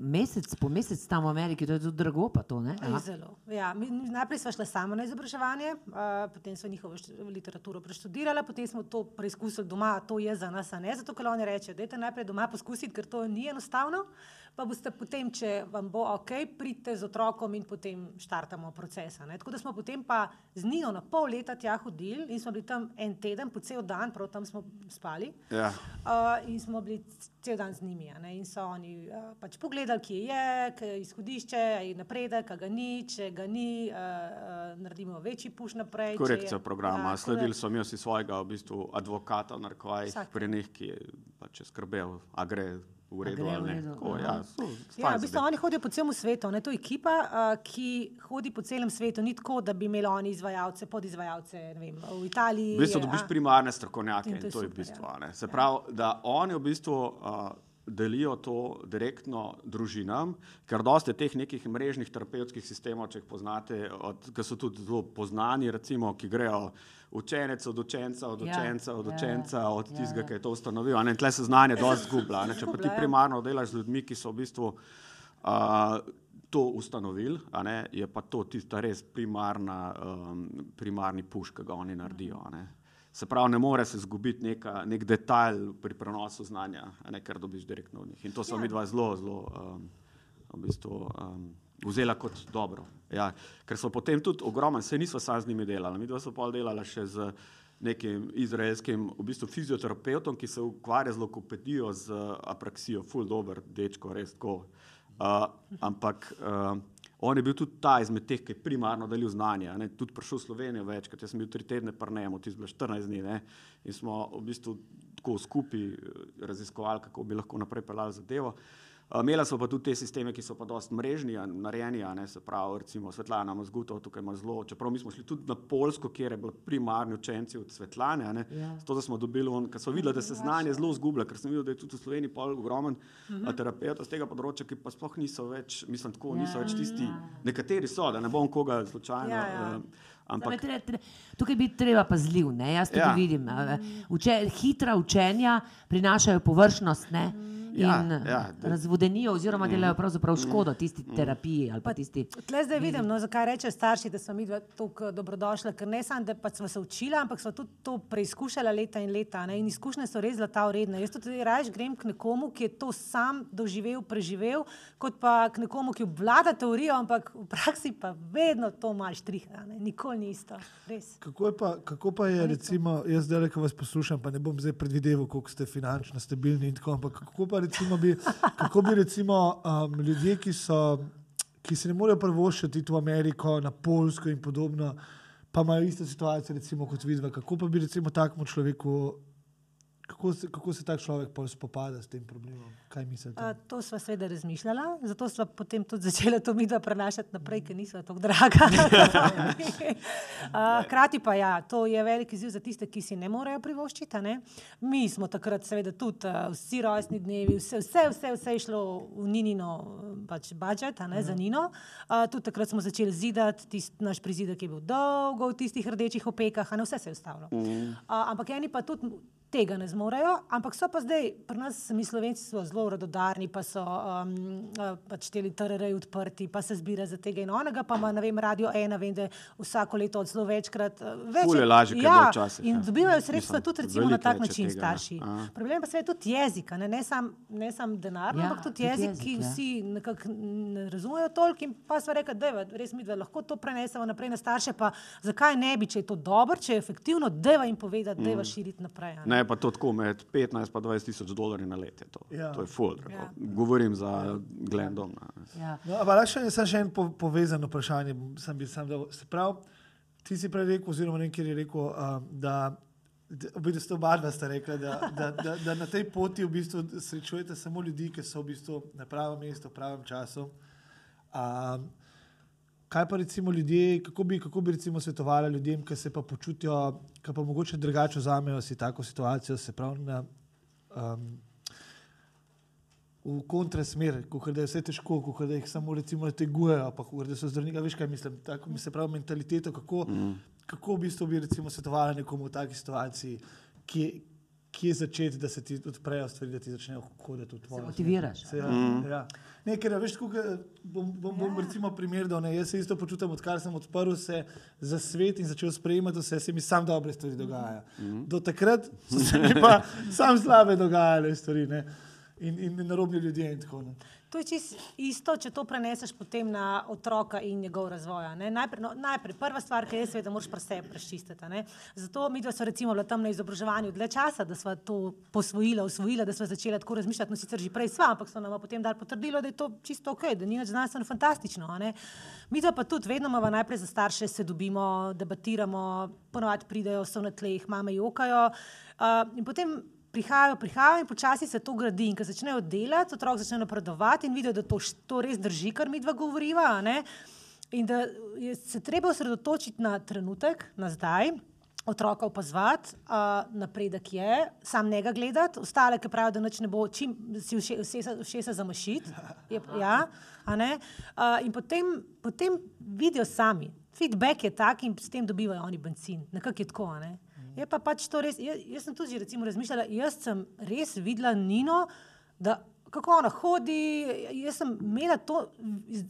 mesec, po mesec tam v Ameriki, to je tudi drago, pa to ne? Aha. Zelo. Ja, mi, najprej smo šli samo na izobraževanje, uh, potem smo njihovo literaturo preštudirali, potem smo to preizkusili doma, to je za nas, a ne zato, ker oni rečejo, dajte najprej doma poskusiti, ker to ni enostavno, pa boste potem, če vam bo ok, pridite z otrokom in potem štartamo proces. a ne. Tako da smo potem pa z Nino na pol leta tja hodili in smo bili tam en teden, po cel dan, prav tam smo spali. ja. Uh, in smo bili cel dan z njimi. Ne? In so oni uh, pač pogledali, kje je, kje je izhodišče, je napredek, ga ni, če ga ni, uh, uh, naredimo večji puš naprej. Korekcija je- programa. Ja, Sledili so mi vsi svojega v bistvu, advokata, narkovajih, Vsak. pri njih, ki je pač skrbel, a gre v redu ali ne. redu, Tako, ja, so, Ja, v bistvu oni hodijo po celem svetu. Ne? To je ekipa, uh, ki hodi po celem svetu. Ni tako, da bi imeli oni izvajalce, podizvajalce vem, v Italiji. V bistvu je- dobiš a- primarne strokovnjake In in to je to je super, bistvo. ja. Se pravi, da oni v bistvu uh, delijo to direktno družinam, ker dosti teh nekih mrežnih terapevtskih sistemov, če jih poznate, od, ki so tudi zelo poznani, recimo, ki grejo učenec od učenca, od Ja, učenca, od ja, učenca, od ja, tistega, ja. ki je to ustanovil. ne. Tle se znanje dosti zgublja. Če pa ti ja. primarno delaš z ljudmi, ki so v bistvu uh, to ustanovili, ne, je pa to tista res primarna, um, primarni puš, ki ga oni naredijo. ne. Se pravi, ne more se zgubiti neka, nek detajl pri prenosu znanja, ne, ker dobiš direktno od njih. In to so Ja. mi dva zelo, zelo um, v bistvu, um, vzela kot dobro. Ja, ker so potem tudi ogromno, se nismo sami z njimi delali, mi dva so pol delala še z nekim izraelskim v bistvu, fizioterapeutom, ki se ukvarja z lokopedijo, z apraksijo, ful dober, dečko, res tako. Uh, ampak uh, on je bil tudi ta izmed teh, ki je primarno delil znanje. ne, Tudi prišel v Slovenijo večkrat, jaz sem bil tri tedne prnejem, ti zbila 14 dni ne, in smo v bistvu tako skupaj eh, raziskovali, kako bi lahko naprej peljali zadevo. Uh, Imela smo pa tudi te sisteme, ki so pa dosti mrežni, narejeni, ne, se pravi, recimo Svetlana Mazgutov tukaj ima zelo, čeprav mi smo šli tudi na Polsko, kjer je bil primarni učenci od Svetlane, ne, Ja. zato da smo dobili, on, ker so videli, da se znanje zelo zgublja, ker sem videl, da je tudi v Sloveniji pol ogromen uh, terapeutov z tega področja, ki pa sploh niso več, mislim, tako, niso Ja, več tisti, nekateri so, da ne bom koga slučajno, Ja, ja. eh, Ampak, ampak tre, tre, tukaj bi treba pazljiv, ne? jaz tudi Ja. ja. vidim. a, Uče, hitra učenja prinašajo površnost, ne? Ja, in ja, da- razvodenijo, oziroma delajo pravzaprav škodo tisti terapiji ali pa tisti. Tle zdaj vidim, no, zakaj rečejo starši, da smo mi tako dobrodošli, ker ne samo, da pač smo se učili, ampak smo tudi to preizkušali leta in leta. Ne? In izkušnje so res zlata vredne. Jaz tudi raje grem k nekomu, ki je to sam doživel, preživel, kot pa k nekomu, ki obvlada teorijo, ampak v praksi pa vedno to imaš triha. Ne? Nikoli ni isto. Res. Kako, je pa, kako pa je, recimo, jaz zdaj, ko vas poslušam, pa ne bom zdaj predvideval, koliko ste finančno stabilni in tako, ampak kako pa recimo bi, kako bi recimo um, ljudje, ki, so, ki se ne morejo prvošiti iti v Ameriko, na Polsko in podobno, pa imajo isto situacijo recimo, kot vidva, kako pa bi recimo takemu človeku, kako se, kako se tak človek spopada s tem problemom? Kaj mislite? A, to smo seveda razmišljala, zato smo potem tudi začeli to midva prenašati naprej, ker nismo tako draga. Hkrati pa ja, to je velik izziv za tiste, ki si ne morejo privoščiti. Ne? Mi smo takrat seveda tudi a, vsi rojstni dnevi, vse, vse, vse, vse je šlo v Ninino pač budžet, ne za Nino. A, tudi takrat smo začeli zidati, tisti naš prizidek je bil dolgo v tistih rdečih opekah, a ne vse se je ustavilo. A, ampak eni pa tudi tega ne zmorejo, ampak so pa zdaj, pri nas mi Slovenci so zelo radodarni, pa so um, a, pač teli TRR-ji odprti, pa se zbira za tega in onega, pa ima, ne vem, radio ena, vem, da vsako leto zelo večkrat. a, Več, Ful je lažje, ja, včasih, In ja. dobivajo sredstva Mislim, tudi recimo na tak način tega, ne. starši. A. Problem pa se je tudi jezik, ne, ne sam, ne sam denar, Ja, ampak tudi tudi jezik, jezik, ki ja. vsi nekako ne razumejo toliko in pa smo rekli, da je res mi, da lahko to prenesemo naprej na starše, pa zakaj ne bi, če je to dobro, če je efektivno, deva jim povedati, deva širiti naprej. a ne. Ne, pa to tako med 15 in 20 tisoč dolarji na let je to. Ja. To je full. Ja. Govorim za Glendon. ne. Ja. No, ampak še, samo še en po, povezan vprašanje. Sem bil sam, da se pravi, ti si prej rekel, oziroma nekaj je rekel, um, da. V bistvu ste oba dva rekla, da, da, da, da na tej poti v bistvu srečujete samo ljudi, ki so v bistvu na pravem mestu, v pravem času. Um, kaj pa recimo ljudje, kako bi, kako bi recimo svetovali ljudem, ki se pa počutijo, ki pa mogoče drugače vzamejo si tako situacijo, se pravi na, um, v kontrasmer, kot da je vse težko, kot da jih samo recimo tegujejo, pa da so zdravniki, veš kaj mislim, tako mi se pravi mentaliteto, kako, mm. kako v bistvu bi recimo svetovali nekomu v taki situaciji, kje, kje začeti, da se ti odprejo stvari, da ti začnejo hoditi v tvojo. motiviraš, Se, ja, mm. ja. Ne, ker veš, tako, ke bom, bom, bom recimo primer dal, ne, jaz se isto počutim, odkar sem odprl se za svet in začel sprejemati vse, se mi sam dobre stvari dogajajo. Mm. Do takrat so se mi pa sam slabe dogajale stvari. Ne. In, in narobni ljudje in tako naprej. To je čisto isto, če to preneseš potem na otroka in njegov razvoj. Najprej, no, najprej, prva stvar, ki je, seveda, moraš pri sebi prečistiti. ne. Zato mi, da smo recimo bila tam na izobraževanju dlje časa, da smo to posvojila, usvojila, da smo začela tako razmišljati, no sicer že prej sva, ampak so nam potem dali potrdilo, da je to čisto ok, da ni več znanstveno fantastično. Mi pa tudi vedno imamo najprej za starše, se dobimo, debatiramo, ponovadi pridejo, so na tleh, mame jokajo. Uh, in potem prihajajo, prihajajo in počasi se to gradi. In ko začnejo delati, otrok začne napredovati in vidijo, da to, to res drži, kar mi dva govoriva. ne. In da je se treba osredotočiti na trenutek, na zdaj. Otroka opazovati, uh, napredek je, sam njega gledati, ostale, ki pravijo, da nič ne bo, čim si vše- všesa, všesa zamašiti. Je, ja, ne? uh, in potem, potem vidijo sami. Feedback je tak in s tem dobivajo oni benzin. Nekako je tako. Ne? Je pa pač to res. Jaz, jaz sem tudi recimo razmišljala, jaz sem res videla Nino, da kako ona hodi. Jaz sem imela to,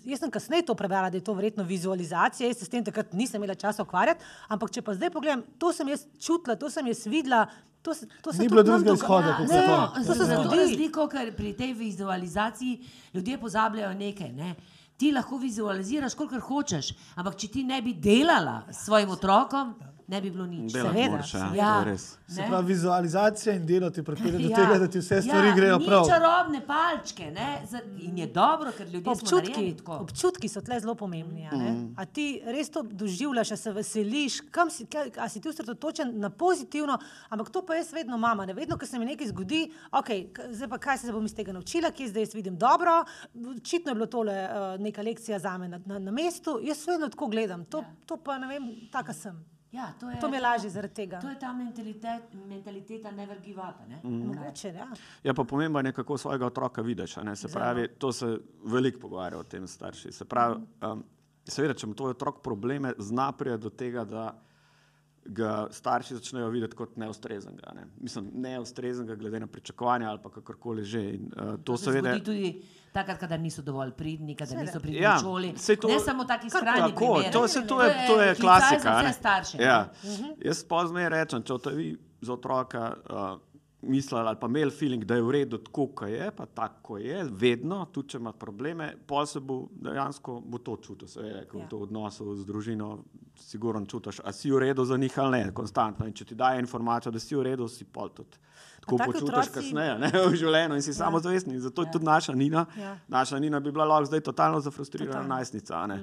jaz sem kasneje to prebrala, da je to verjetno vizualizacija, jaz se s tem takrat nisem imela časa ukvarjati, ampak če pa zdaj pogledam, to sem jaz čutila, to sem jaz videla. To se, to se Ni bilo drugega izhoda, kot Ne, se to. to se Za to zgodi. razliko, ker pri tej vizualizaciji ljudje pozabljajo nekaj. Ne? Ti lahko vizualiziraš, kolikor hočeš, ampak če ti ne bi delala s svojim otrokom, ne bi bilo nič. Seveda, moraš, ja, Ja. Se pravi, vizualizacija in delo ti pripelje do Ja. tega, da ti vse stvari ja, grejo prav. čarobne palčke ne? In je dobro, ker ljudje Občutki, občutki so tle zelo pomembni. A, mm. a ti res to doživljaš, a se veseliš, kam si, kaj, a si ti osredotočen na pozitivno, ampak to pa jaz vedno imam. a Ne? Vedno, ko se mi nekaj zgodi, okay, zdaj pa kaj se bom iz tega naučila, kje zdaj jaz vidim dobro. Očitno je bilo tole uh, neka lekcija za me na, na, na mestu. Jaz vedno tako gledam. To, to pa ne vem, taka sem. Ja, to, je, To mi je lažje zaradi tega. To je ta mentalitet, mentaliteta never give up. Ne? Mhm. Mogoče, ja. Ja, pa pomembno je, kako svojega otroka vidiš. a ne. Se pravi, to se veliko pogovarja o tem starši. Se pravi, um, seveda, če ima tvoj otrok probleme, zna priti do tega, da ga starši začnejo videti kot neustreznega. Ne. Mislim, neustreznega glede na pričakovanja ali pa kakorkoli že. In, uh, to To se seveda. tudi takrat, kadar niso dovolj pridni, kadar niso pridni Ja, v šoli. to- Ne samo taki skrajni Tako, primeri. to, se, to, je, to je klasika. vse starše. Ja. Jaz pozneje rečem, če boste vi za otroka uh, mislili ali pa imeli feeling, da je v redu tako, kot je, pa tako je, vedno, tudi če ima probleme, pol se bo dejansko bo to čutil, seveda, ko Ja. to v odnosu z družino. Sigurno čutiš, a si v redu za njih ali ne, konstantno. In če ti daje informacijo, da si v redu, si pol tudi. Tako počutiš otroci- kasneje ne, v življenju in si ja. samozavestni. Zato je Ja. tudi naša Nina. Ja. Naša Nina bi bila lahko zdaj totalno zafrustrirana Totalno. najstnica. ne.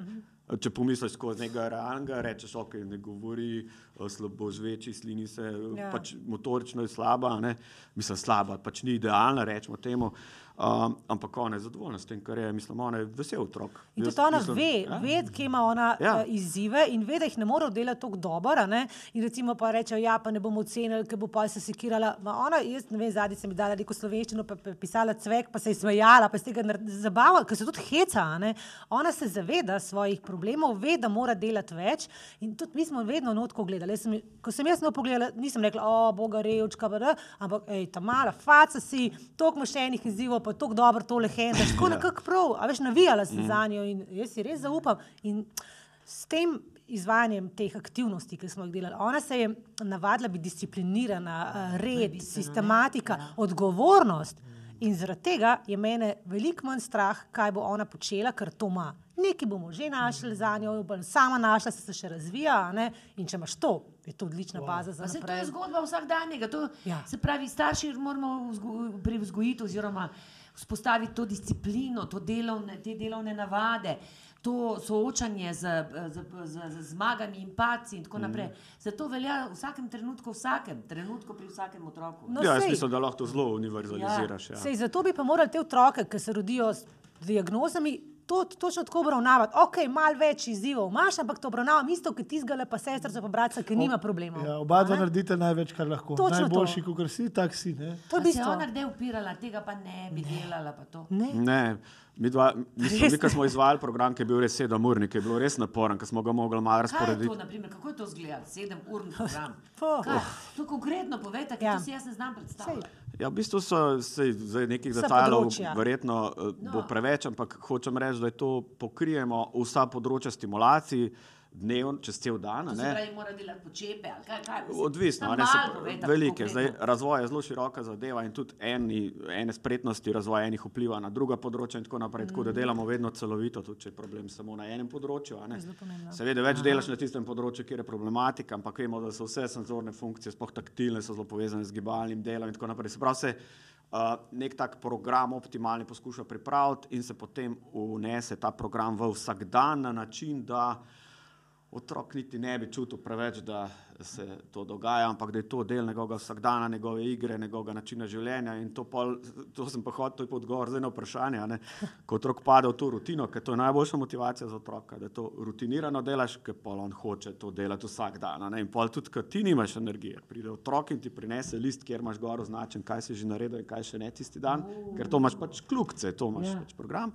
Če pomisliš skozi nekaj realnega, rečeš, ok, ne govori, eh, slabo žveči, slini se, Ja. pač motorično je slaba, ne? mislim slaba, pač ni idealna, rečemo temu. Um, ampak ona je zadovoljna s tem, kar je, mislim, ona je vesel otrok. In tudi ona mislim, ve, ja. ve, kje ima ona ja. Uh, izzive in ve, da jih ne more oddelati tako dobro. In recimo pa reče, ja, pa ne bomo ocenili, ker bo pa se sekirala. Ma ona, jaz ne vem, zadnji sem ji dala neko slovenščino, pa, je pisala cvek, pa se je smejala, pa se tega zabava, ker se tudi heca. a ne. Ona se zaveda svojih problemov, ve, da mora delati več. In tudi mi smo vedno notko gledali. Jaz Sem, ko sem jaz no pogledala, nisem rekla, o, boga, revčka, ampak, hej, ta mala faca si, toliko imaš enih izzivov, pa tako dobro tole hendaš, tako nekako prav, a veš, navijala sem za njo in jaz si res zaupam. In s tem izvajanjem teh aktivnosti, ki smo jih delali, ona se je navadila biti disciplinirana, eh, red, sistematika, Ja. odgovornost. In zaradi tega je mene veliko manj strah, kaj bo ona počela, ker to ima. Nekaj bomo že našli za njo, sama našla, se, se še razvija. ne. In če imaš to, je to odlična wow. baza za Pa se to je zgodba vsakdanjega. To, Ja. ja. Se pravi, starši moramo vzgo- privzgojiti oziroma vzpostaviti to disciplino, to delovne, te delovne navade, to soočanje z, z, z, z zmagami in paci in tako naprej. Zato velja v vsakem trenutku, vsakem trenutku pri vsakem otroku. No, Ja, jaz sej. mislim, da lahko to zelo univerzaliziraš. Ja. Sej, zato bi pa morali te otroke, ki se rodijo s diagnozami, to, točno tako obravnavati. Ok, malo več izzivov imaš, ampak to obravnavam isto kot tizgale, pa sestrica, pa bratca, ki nima problemov. Ja, oba dva A ne? naredite največ, kar lahko. Točno to. Najboljši, kot si, tak si. Ne? To Pa se ona kdaj upirala, tega pa ne bi delala. Pa to. Ne. Ne, mi, dva, mislim, mi, smo izvajali program, ki je bil res sedem ur, ki je bil res naporen, ko smo ga mogli malo Kaj je to, razporediti. naprimer, kako je to izgledalo? Sedem ur program. Po. Kaj? To konkretno povejte, ker Ja. to si jaz ne znam predstavljati. Ja, v bistvu so se zdaj nekih področja. verjetno no. bo preveč, ampak hočem reči, da je to pokrijemo vsa področja stimulacij, dnevno, čez cel dan. se ne. pravi, mora delati počepe ali kaj. kaj mislim, Odvisno, samo a ne, se, malo povejte, velike. Zdaj, razvoj je zelo široka zadeva in tudi eni, ene spretnosti razvoja enih vpliva na druga področja in tako naprej. Mm. Tako da delamo vedno celovito, tudi če je problem samo na enem področju. Seveda več delaš na tistem področju, kjer je problematika, ampak vemo, da so vse senzorne funkcije, sploh taktilne, so zelo povezane z gibalnim delom in tako naprej. Se pravi, se uh, nek tak program optimalni poskuša pripraviti in se potem unese ta program v vsakdan na način, da otrok niti ne bi čutil preveč, da se to dogaja, ampak da je to del njegovega vsakdana, njegove igre, njegovega načina življenja. In to, pol, to sem pa hotel, to je pa odgovor zdaj na vprašanje. ne. Ko otrok pade v to rutino, ker to je najboljša motivacija za otroka, da to rutinirano delaš, ker pol on hoče to delati vsak dan. ne. In pol tudi, ker ti nimaš energije, pride otrok in ti prinese list, kjer imaš gor označen, kaj si že naredil in kaj še ne tisti dan, ker to imaš pač kljukce, to imaš Ja. pač program.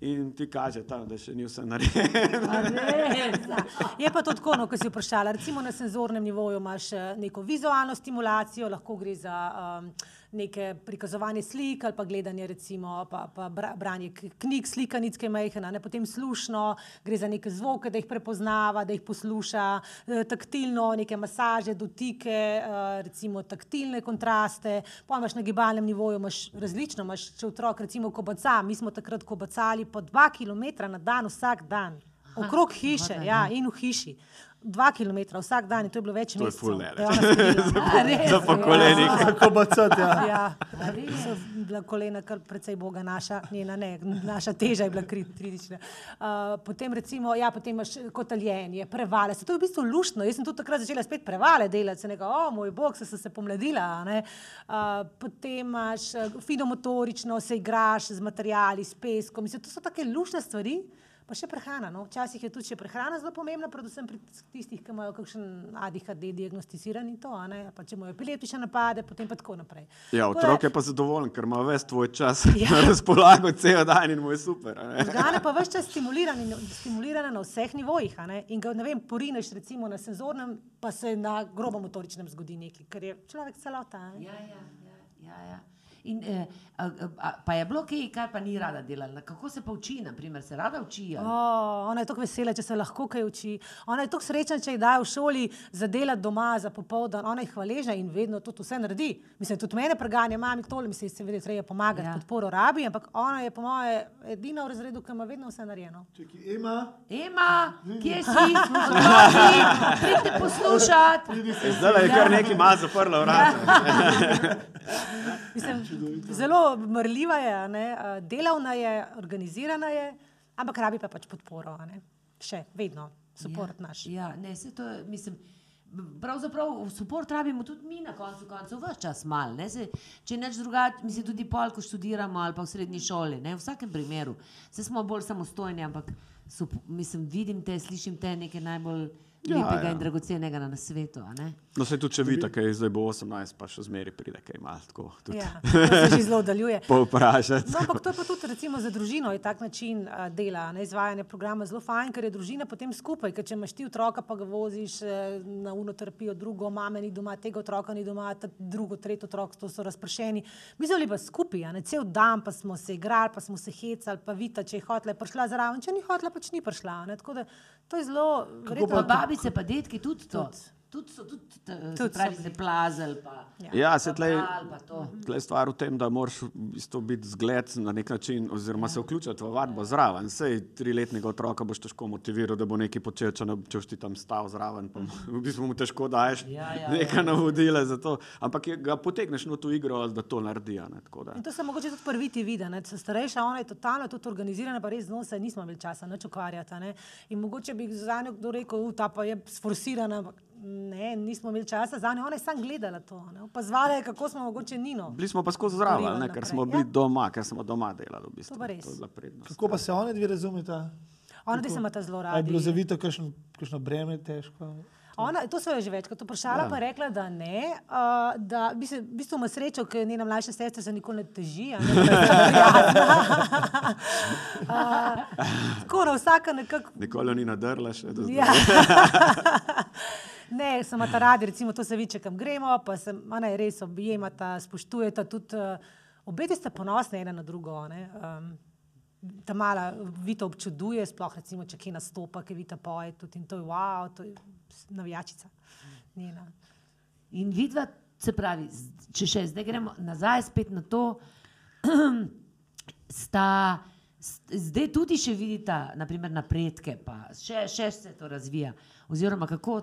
In ti kaže tam, da še ni vse narejeno. Je pa to tako, no, kot si vprašala. Recimo na senzornem nivoju imaš eh, neko vizualno stimulacijo, lahko gre za um, neke prikazovanje slik ali pa gledanje, recimo, pa, pa bra, branje knjig, slikanic, ki je majhna, ne potem slušno, gre za neke zvoke, da jih prepoznava, da jih posluša, eh, taktilno, neke masaže, dotike, eh, recimo taktilne kontraste. Pa imaš na gibalnem nivoju imaš različno, imaš če otrok recimo kobaca, mi smo takrat kobacali po dva kilometra na dan vsak dan. Okrog hiše, dobro, ja, in v hiši. Dva kilometra vsak dan in to je bilo več To je mesecev. ful ne, da je ona sledila. A res? Za po kolenih. Tako bacati, ja. Ja, A res? so bila kolena kar precej boga naša, njena ne, naša teža je bila kri- kritična. Uh, potem recimo, ja, potem imaš kotaljenje, prevale, se to je v bistvu luštno, jaz sem tudi takrat začela spet prevale delati, se nekaj, o moj bog, se sem se pomladila, a ne. Uh, potem imaš eh, finomotorično, se igraš z materijali, s peskom, mislim, to so take luštne stvari, Pa še prehrana. No. Včasih je tudi še prehrana zelo pomembna, predvsem pri tistih, ki imajo kakšen ADHD diagnosticiran in to, a ne, pa če imajo epileptične napade, potem pa tako naprej. Ja, otrok je pa zadovoljen, ker ima ves tvoj čas Ja. na razpolago cel dan in mu je super. a ne. Možgane pa vse čas stimulirane, stimulirane na vseh nivojih. a ne. In ko ne vem, porineš recimo na senzornem, pa se na grobomotoričnem zgodi nekaj, ker je človek celota. a ne. Ja, ja, ja, ja, ja. In, eh, a, a, pa je bilo kaj, kar pa ni rada delala. Kako se pa uči, naprimer, se rada uči? ali? O, ona je tako vesela, če se lahko kaj uči. Ona je tako srečna, če jih dajo v šoli za delati doma, za popoldan. Ona je hvaležna in vedno tudi vse naredi. Mislim, tudi mene preganja, mami tole, mi se seveda treba pomagati, Ja. ja. podporo rabi, ampak ona je po moje edina v razredu, ki ima vedno vse narejeno. Čekaj, Ema, Ema, kje si? Otroci, pridite poslušati. Zdaj je kar nekaj malo zaprla vrata. Mislim, zelo mrljiva je, a ne, delavna je, organizirana je, ampak rabi pa pač podporo. a ne. Še vedno, podpor ja, naš. Ja, ne, se to mislim. Pravzaprav support rabimo tudi mi na koncu koncev, vse čas mal. Ne, če neč drugače, mislim tudi pol, ko študiramo ali pa v srednji šoli, ne, v vsakem primeru. Se smo bolj samostojni, ampak sup, mislim, vidim te, slišim te nekaj najbolj Ja, lepega ja. in dragocenega na, na svetu. A. No, se tudi če vidi, da je zdaj bo 18, pa še zmeri pride kaj malo tako. tudi Ja, to se že zelo oddaljuje. Povprašati. No, ampak to je pa tudi recimo, za družino je tak način uh, dela, ne, izvajanja programa zelo fajn, ker je družina potem skupaj. Ker če imaš ti otroka, pa ga voziš eh, na uno terapijo, drugo, mame ni doma, tega otroka ni doma, ta drugo, tretji otrok, to so razpršeni. Mi smo bili pa skupaj, a ne cel dan, pa smo se igrali, pa smo se hecali, pa vita, če je hotla, je prišla zraven, če ni hotla, pač ni prišla. a Ne, tako da to je zelo. Pa verjetno- babice, pa detki tudi to. Tudi. Tudi so, tudi, Tudi pravi, so se plazili. Pa, Ja, pa se pa to. tlej stvar v tem, da moraš v bistvu biti zgled na nek način, oziroma se vključiti v vadbo zraven. Sej triletnega otroka boš težko motiviral, da bo nekaj počel, če ne če boš ti tam stal zraven. Pa, v bistvu mu težko daješ Ja, ja, neka navodila za to. Ampak je, ga potegneš v to igro, da to naredi. a Ne, tako da. In to se mogoče tudi prviti vidi. ne. Starejša, ona je totalno tudi organizirana, pa res z njo se nismo imeli časa nič ukvarjati. a ne. In mogoče bi za njo kdo rekel, "U, ta pa je sforsirana. Ne, nismo imeli časa za njo, ona je samo gledala to. ne. Opazovala je, kako smo mogoče Nino. Bili smo pa skozi zraven, ker naprej. smo bili Ja. doma, ker smo doma delali. V bistvu. To res. je prednost. kako pa se oni dve razumeta? Ona ti se ima ta zelo A je bilo za Vito kakšno, kakšno breme težko? Ona, to so jo že večkrat vprašala, Ja. ja. pa je rekla, da ne. Uh, da, v bistvu, v bistvu ima srečo, ker njena mlajša sestra se nikoli ne teži. a Ne, da je uh, tako na vsaka nekako Nikoli ni nadrla še do zdaj. Ja. ne, samo ta radi, recimo, to se vidi, če kam gremo, pa se je res objemata, spoštujeta tudi. Uh, Obeti ste ponosni ena na drugo. ne. Um, ta mala Vita občuduje, sploh recimo, če kje nastopa, ki Vita poje tudi in to je wow, to je navijačica. Njena. In vidva, se pravi, če še zdaj gremo nazaj spet na to, sta zdaj tudi še vidita naprimer, napredke, pa še, še se to razvija. Oziroma, kako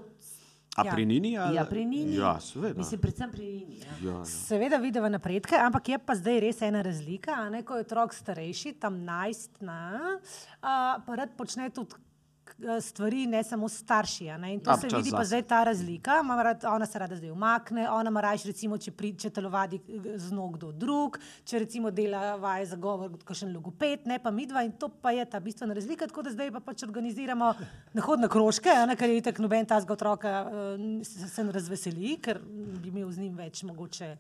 A Ja. pri Nini? Ali? ja, pri Nini. Ja, seveda. Mislim, predvsem pri Nini. Ja. ja, ja. Seveda vidimo napredke, ampak je pa zdaj res ena razlika. a Ne, ko je otrok starejši, tam najstna, uh, pa rad počne tudi stvari, ne samo starši. a ne. In to A, se vidi pa zase. zdaj ta razlika. Rad, ona se rada zdaj umakne, ona ima raje, recimo, če, pri, če telovadi eh, z nog kdo drug, če recimo dela vaje za govor, kot še logoped, ne pa midva. In to pa je ta bistvena razlika. Tako da zdaj pa pač organiziramo nahod na krožke, a ne, ker je itak noben tazga otroka uh, se, se razveseli, ker bi imel z njim več mogoče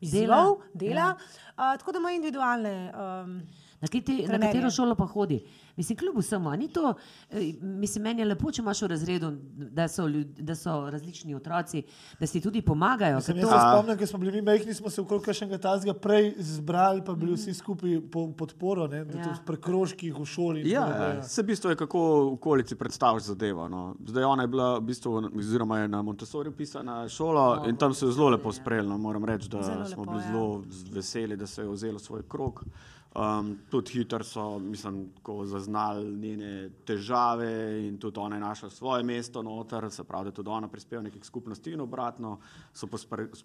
izzivov, dela. Ja. Uh, tako da ima individualne. Um, Na, kiti, na katero šolo pa hodi? Mislim, kljub vsemu, ni to, eh, mislim, meni je lepo, če imaš v razredu, da so, ljud, da so različni otroci, da si tudi pomagajo. Sem ker jaz to- se spomnim, ko smo bili mi majhni, smo se okrog še enega tazga prej zbrali, pa bili vsi skupaj po podporo, ne, Ja. ja. pri krožkih v šoli. Ja, tako ja. se v bistvu je kako v okolici predstavljaš zadevo. No. Zdaj ona je bila, v bistvu, oziroma je na Montessorju pisana šola in tam se je zelo lepo sprejelo. No. Moram reči, da Zelo smo lepo, bili ja. zelo veseli, da se je vzelo svoj krok. Um, tudi hitro so mislim, zaznali njene težave in tudi ona je našla svoje mesto noter, se pravi, da tudi ona prispeva nekaj skupnosti in obratno, so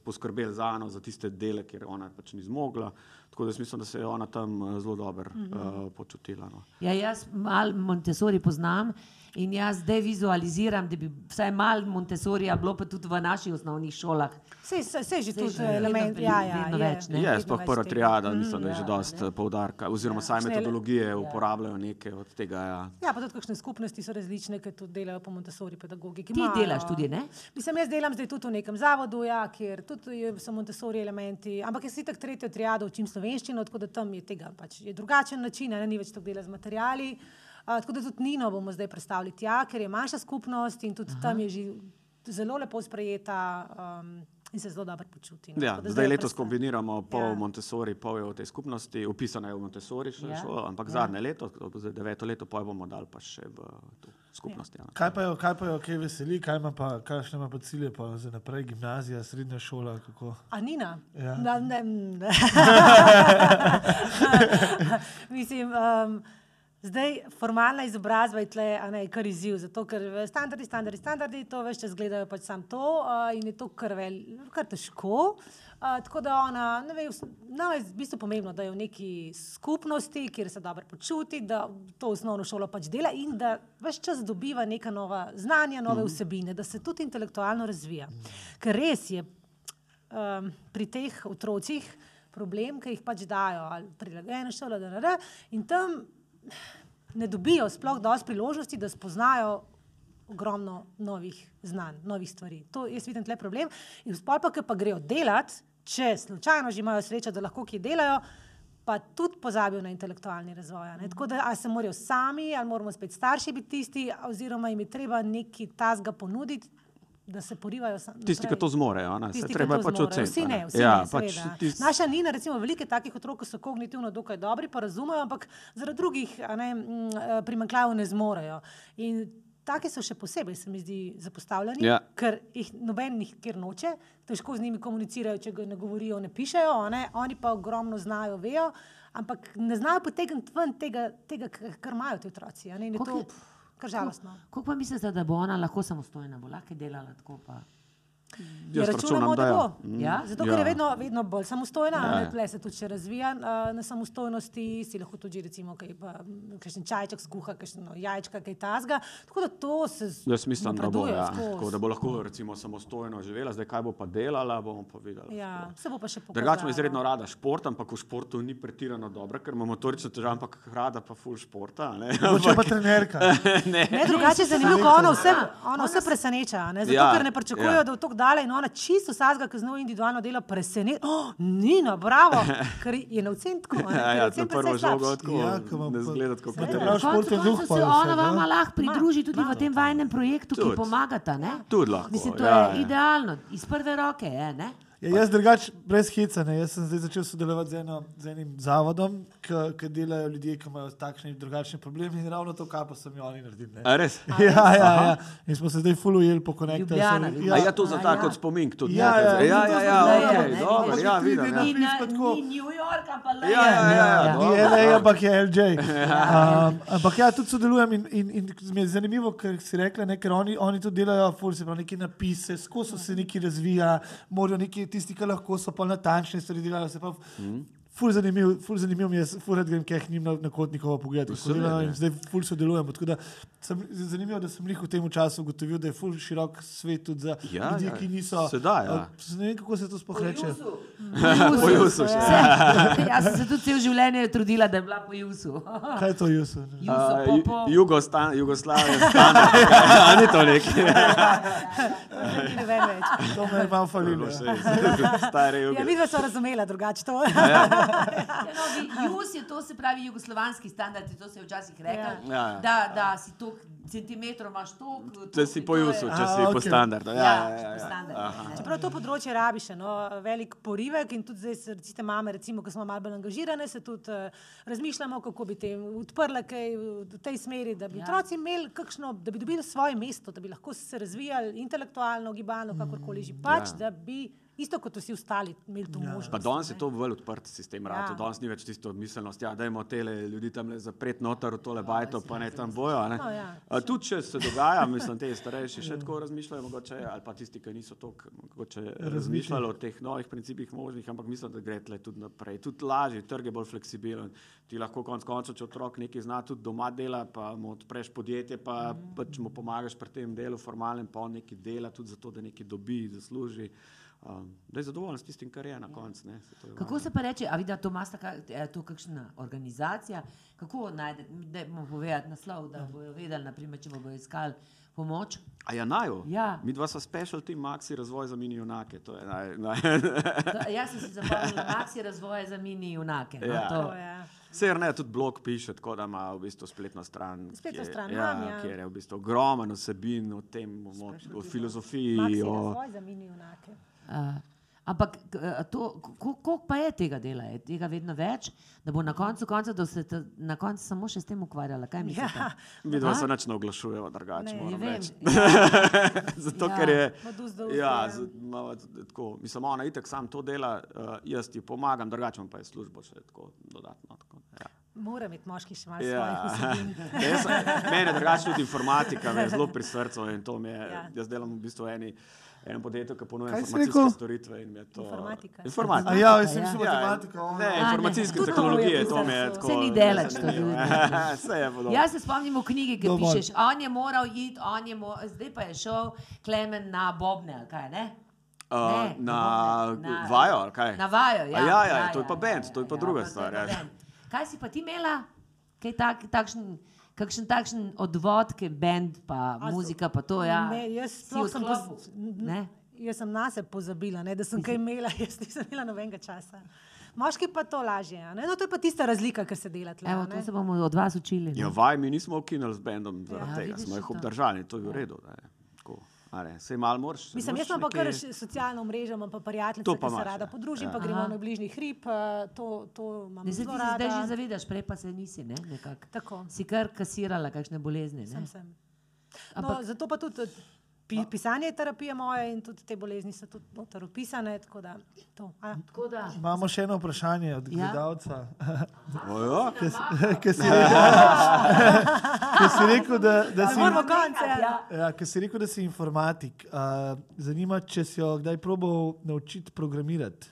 poskrbeli za eno, za tiste dele, kjer ona pač ni zmogla. Tako da mislim, da se je ona tam eh, zelo dobro uh, počutila. No. Ja, jaz malo Montessori poznam In jaz zdaj vizualiziram, da bi vsaj malo Montessorija bilo pa tudi v naših osnovnih šolah. Sej, sej, sej že tudi element, ja, ja, vedno je. več, ne? Je, vedno sploh prva triada, mislim, da je ja, že dosti poudarka, oziroma saj Kakšne- metodologije uporabljajo neke od tega. Ja. Ja, pa tudi kakšne skupnosti so različne, ki tudi delajo po Montessori pedagogiki. Ti Imajo- delaš tudi, ne? Mislim, jaz delam zdaj tudi v nekem zavodu, ja, kjer tudi so Montessori elementi, ampak jaz si tako tretjo triado učim slovenščino, tako da tam je tega pač je drugačen način, ne, ni več tako dela z materiali. Uh, tako da tudi Nino bomo zdaj predstavili tja, ker je manjša skupnost in tudi Aha. tam je že zelo lepo sprejeta um, in se zelo dobro počuti. no. Ja, zdaj jo letos kombiniramo pol Ja. ja. Montessori, pol je v tej skupnosti, upisana je v Montessori še Ja. ja. šolo, ampak Ja. ja. zadnje leto, zdaj deveto leto, pol bomo dali pa še v to skupnost. Ja. Kaj pa jo, kaj pa jo, kaj veseli, kaj ima pa, kakšne ima pa cilje pa za naprej, gimnazija, srednja šola, kako? A Nina? Ja. Na, ne, ne. Mislim, um, zdaj formalna izobrazba je tle, ne, kar izziv, zato ker v standardi, standardi, standardi, to več čas gledajo pač sam to uh, in je to kar, vel, kar težko. Uh, tako da ona, ne vem, nam je v bistvu pomembno, da je v neki skupnosti, kjer se dobro počuti, da to osnovno šolo pač dela in da več čas dobiva neka nova znanja, nove vsebine, da se tudi intelektualno razvija. Ker res je um, pri teh otrocih problem, ki jih pač dajo, ali prilagojeno šolo, da ne, in tam ne dobijo sploh dosti priložnosti, da spoznajo ogromno novih znanj, novih stvari. To jaz vidim tle problem. In sploh pa, ki pa grejo delati, če slučajno že imajo srečo, da lahko kje delajo. Pa tudi pozabijo na intelektualni razvoj. ne. Tako da ali se morajo sami, ali moramo spet starši biti tisti, oziroma jim je treba neki tasga ponuditi, da se porivajo. Tisti, ki to zmorejo, ne, se Tisti, treba je pač oceniti. Vsi ne, vsi ja, ne, pač tis, Naša Nina, recimo, veliko takih otrok, ki so kognitivno dokaj dobri, pa razumejo, ampak zaradi drugih ne, mm, eh, primanjkljajev ne zmorejo. In Taki so še posebej, se mi zdi, zapostavljeni, Ja. ker jih noben nikjer noče, težko z njimi komunicirajo, če ne govorijo, ne pišejo, ne? oni pa ogromno znajo, vejo, ampak ne znajo potegniti ven tega, tega kar imajo ti otroci. To je- kar žalostno. Kako pa mislite, da bo ona lahko samostojna, bo lahko delala tako? Pa? Ja, Jaz računamo, računam, da da ja. bo. Mm. Ja? Zato, ker je Ja. vedno, vedno bolj samostojna, Ja, ja, ja. ne, se tudi razvija uh, na samostojnosti, si lahko tudi, recimo, kaj, pa, kakšen čajček skuha, kakšno jajčka, kaj tasga. Tako da to se z- Jaz mislim, da bo, ja. skozi. Tako, da bo lahko recimo, samostojno živela, zdaj kaj bo pa delala, bomo pa videli. Ja, se bo pa še pokazalo. Drugače ima izredno rada šport, ampak v športu ni pretirano dobra, ker ima motorično težavo, ampak rada pa ful športa. a ne. Mogoče pa trenerka. ne. Ne, drugače je zanimivo, ona vse, ona vse preseneča. a Ne? Zato, Ja, ja, ker ne pričakujejo, ja. ja. da bo tako dala in ona čisto vsakega, ki z njo individualno dela, preseneča. Oh, Nina, bravo, ker je na vsem tako. Ja, ker je ja, vsem na prvo žogo tako Ja, ne zgleda tako. Kot- Prav športen duh pa se ona ne? lahko pridruži tudi v tem vajnem projektu, ki pomagata. Ne? Tudi lahko. Mislim, to ja, je ja. idealno, iz prve roke je. Ne? Ja, jaz drugače, brez hecanja, jaz sem zdaj začel sodelovati z, eno, z enim zavodom, ki delajo ljudje, ki imajo takšne in drugačne probleme in ravno to kapo so mi oni naredili. ne. A res? Ja, ja, ja. In smo se zdaj fulujeli po konektorju. Ljubljana, A Ljubljana. je to za A, ta ja. kot spomin tudi? Ja, ja, ja, ja, ja, okej, ne, dobro, ja, vidim. ja. Ni, pa tako. ni New York, ampak. Ja, ja, ja, Ja. ja, Ni dobro. LA, ampak je LJ. Um, ampak ja, tudi sodelujem in, in, in mi je zanimivo, ker si rekla, ne, ker oni, oni to delajo, ful se pravi, neke napise, skozi se nekaj razvija, morajo neki tisti, ki lahko so pa natančne stvari delajo. Se pravi, Mhm. Ful zanimiv, ful zanimiv mi je, ful rad grem, kaj jih njim na, na kot nikogo pogledati. kako Seveda, delajo ja. In zdaj ful sodelujemo. Tako da sem, zanimivo, da sem jih v tem času ugotovil, da je ful širok svet tudi za Ja, ljudi, ja. ki niso. Se da, ja. uh, Ne vem, kako se to sploh reče. Po Jusu. Se, jaz sem se tudi cel življenje trudila, da je bila po Jusu. Kaj je to, Jusuf? Juso, A, po, Ju- po. Jugostan- Jugoslavija, standard. A ni to nekaj. Ni noben več. To me je malo falilo. ja. Stare Ja, juge. mi smo razumela drugače to. Ja, no, vi- Jus je to, se pravi, jugoslovanski standard, to se je včasih rekel, Ja, ja. da, da si to centimetrov imaš to. Če si po Jusu, če si po okej. standardu. Ja, Ja, ja, ja, po ja. ne. Čeprav to področje rabi še no, velik porivek in tudi zdaj, se, recite, mame, recimo, ko smo malo bolj angažirane, se tudi uh, razmišljamo, kako bi te odprle kaj v tej smeri, da bi Ja. ja. otroci imeli kakšno, da bi dobili svoje mesto, da bi lahko se razvijali intelektualno, gibalno, kakorkoli že pač, ja. ja. da bi Isto kot vsi ostali, imeli to možnost. Pa danes je to bolj odprt sistem, Ja. ja. danes ni več tisto miselnost, ja, da imamo tele ljudi tam zapreti noter v tole bajto, pa ne tam bojo. a Ne? No, ja. A Tudi če se dogaja, mislim, te starejši še tako razmišljajo, mogoče, ali pa tisti, ki niso tako mogoče razmišljali o teh novih principih možnih, ampak mislim, da gre tle tudi naprej. Tudi lažje, trg je bolj fleksibilen. Ti lahko konec koncev, če otrok nekaj zna, tudi doma dela, pa mu odpreš podjetje, pa mm. pač mu pomagaš pri tem delu formalnem, pa on nekaj dela, tudi zato, da nekaj dobi, zasluži. Um, da je zadovoljen s tistim, kar je na koncu. to je Kako se pa reče, a vidi, to ima to kakšna organizacija, kako najde, da bomo povedali naslov, da bojo vedeli, naprimer, če bodo iskali pomoč. A ja, naju? Ja. Mi dva smo special team Maxi razvoj za mini junake. To je naj, naj. Da, jaz sem si zapomnil, Max je razvoja za mini junake. No, Ja. to. To je. Ser ne, tudi blog piše, tako da ima v bistvu spletno stran. Spletno kjer- stran ja, ja. Kjer je v bistvu ogromen vsebin o tem, o, o filozofiji. Maxi O, razvoj za mini junake. Uh, ampak a to, ko- koliko pa je tega dela? Je tega vedno več, da bo na koncu, konca, da se ta, na koncu samo še s tem ukvarjala? Kaj mislite? Ja. mi dva A? se nič ne oglašujemo drugače. Ne, moram reči. ja. Zato, Ja. ker je. Ja, ja. z- t- tako, mislim, ona itek sam to dela, uh, jaz ti pomagam, drugače pa je službo še tako dodatno. Tako, ja. Mora imeti moški še malo Ja. svojih vsebin. Mene drugače tudi informatika, me je zelo pri srcu in to mi je. Ja. Jaz delam v bistvu eni, enem podjetju, ki ponuja informacijske storitve je to. Informatika. A Informatika. ja, jaz sem Ja. mislil Ja, matematika. ono. Ne, A, ne. informacijske to tehnologije, je to mi je tako. Saj ni daleč to tudi. Vse je podobno. Jaz se spomnim v knjigi, ki Dovolj. pišeš, on je moral iti, on je mo zdaj pa je šel Klemen na Bobne, ali kaj ne? Uh, Ne, na na- vajo, ali kaj? Na vajo, ja. A ja, ja, to je pa band, to je pa druga to je stvar, pa ja. Kaj si pa ti imela? Kaj tak, takšen, kakšen takšen odvod, ki je bend, pa A muzika, pa to, ja. Ne, jaz sploh sem poz- ne? Jaz sem na sebe pozabila, ne, da sem kaj imela, jaz nisem imela nobenega časa. Moški pa to lažje. a Ne? No, to je pa tista razlika, ker se dela tle. Evo, to se bomo od vas učili. ne. Ja, vaj mi nismo ukinili z bendom zaradi Ja, tega, smo jih to. obdržali, to je v redu. da je tako. A ne, Sej malo moraš. Mislim, jaz imam pa kar socialno mrežo, imam pa prijateljice, To ki se rada ja. podružim, Ja. pa gremo Aha. na bližnji hrib, eh, to, to imam Ne, zdaj zelo ti se zdaj že zavedaš, prej pa se nisi, ne? Nekako. Tako. Si kar kasirala kakšne bolezni, ne? Sem, sem. No, Ampak- zato pa tudi pi, pisanje je terapija moja in tudi te bolezni so tudi noter opisane. Tako da, to, a, Tako da, Imamo še eno vprašanje od Ja. gledalca. Ojo, Ki si ki si rekel, da, da si. Konec, ja. Ja, ker si rekel, da si informatik. Uh, zanima me, če si jo kdaj probal naučiti programirati,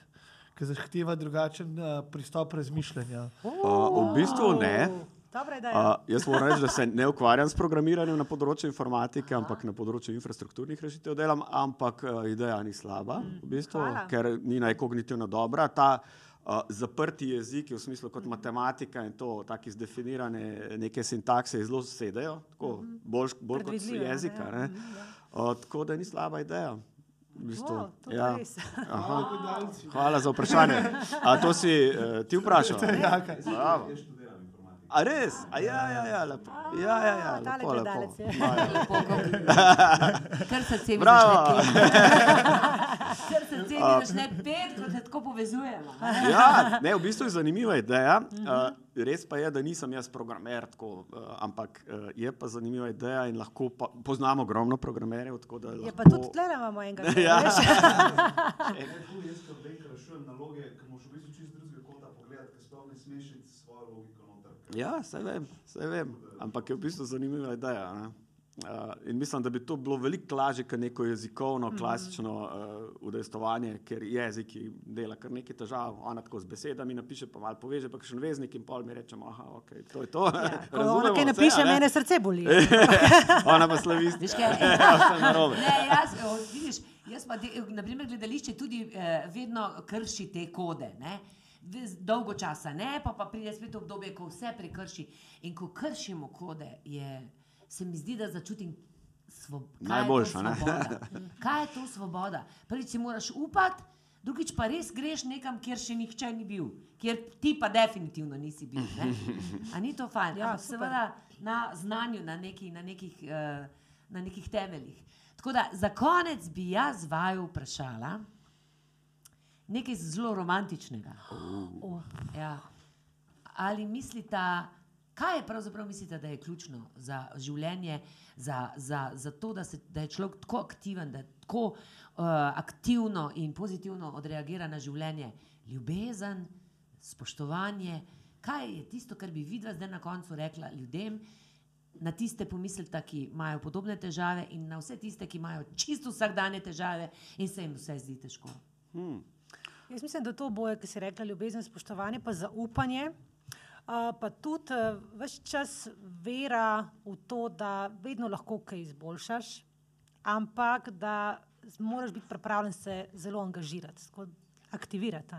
ker zahteva drugačen uh, pristop razmišljanja. uh, v bistvu ne. Uh, jaz moram reči, da se ne ukvarjam s programiranjem na področju informatike, ampak na področju infrastrukturnih rešitev delam, ampak uh, ideja ni slaba, v bistvu, hvala. ker ni najkognitivno dobra. Ta uh, zaprti jeziki, v smislu kot matematika in to, tako izdefinirane neke sintakse, zelo sedejo, tako, bolj, bolj kot jezika. ne, Ne? ja. Uh, tako da ni slaba ideja. V bistvu, pa ja. Aha. Hvala za vprašanje. A to si uh, ti vprašal? Bravo. A res? A ja, ja, ja, lepo. Ja, ja, ja, lepo, lepo. lepo, Bravo. začne peti. Kar srce mi začne pet, ko se tako povezujemo. Ja, ne, v bistvu je zanimiva ideja. Uh, res pa je, da nisem jaz programer, tako, uh, ampak uh, je pa zanimiva ideja in lahko pa, poznamo ogromno programerjev. tako da Je pa lahko- tudi tle imamo enega. Ja. veš. Jaz, vem, ker rešujem naloge, ki moraš v bistvu čist drugega kota pogledati, ker sploh ne smeš iti s svojo logiko noter. ker- Ja, vse vem, vse vem, ampak je v bistvu zanimiva ideja. Ne? Uh, in mislim, da bi to bilo veliko lažje, kot neko jezikovno, klasično uh, udejstovanje, ker jezik dela kar nekaj težav. Ona tako z besedami napiše, pa malo poveže, pa še en veznik in pol mi rečemo, aha, ok, to je to. Ja, ko ona vse, napiše, ne? mene srce boli. Ona pa slavisti. Veš kaj? Vse narobe. Ne, jaz, o, vidiš, jaz pa, de, naprimer, gledališče tudi eh, vedno krši te kode. Ne? Dolgo časa ne, pa, pa pride spet obdobje, ko vse prekrši. In ko kršimo kode, je, se mi zdi, da začutim svobodo. Najboljša, ne? Kaj je to svoboda? Prvič si moraš upati, drugič pa res greš nekam, kjer še nihče ni bil, kjer ti pa definitivno nisi bil. Ne? A ni to fajn? Ja, seveda na znanju, na, neki, na, nekih, uh, na nekih temeljih. Tako da za konec bi jaz vaju vprašala nekaj zelo romantičnega. O, Ja. Ali mislite, Kaj je pravzaprav mislite, da je ključno za življenje, za, za, za to, da, se, da je človek tako aktiven, da tako uh, aktivno in pozitivno odreagira na življenje? Ljubezen, spoštovanje. Kaj je tisto, kar bi videla zdaj na koncu rekla ljudem, na tiste pomislite, ki imajo podobne težave, in na vse tiste, ki imajo čisto vsakdanje težave in se jim vse zdi težko? Jaz mislim, da to boje, ki si rekla, ljubezen, spoštovanje, pa zaupanje. Uh, pa tudi uh, vse čas vera v to, da vedno lahko kaj izboljšaš, ampak da moraš biti pripravljen se zelo angažirati, aktivirati.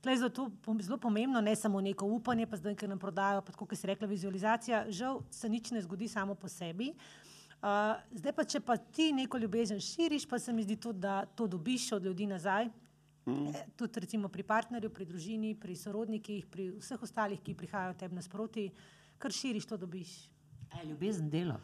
Tle je zato zelo pomembno, ne samo neko upanje, pa zdaj, ker nam prodajo, pa tako, kot si rekla, vizualizacija. Žal se nič ne zgodi samo po sebi. Uh, zdaj pa, če pa ti neko ljubezen širiš, pa se mi zdi tudi, da to dobiš od ljudi nazaj. Mm. Tudi recimo pri partnerju, pri družini, pri sorodnikih, pri vseh ostalih, ki prihajajo tebi nasproti, kar širiš, to dobiš. E, ljubezen delo.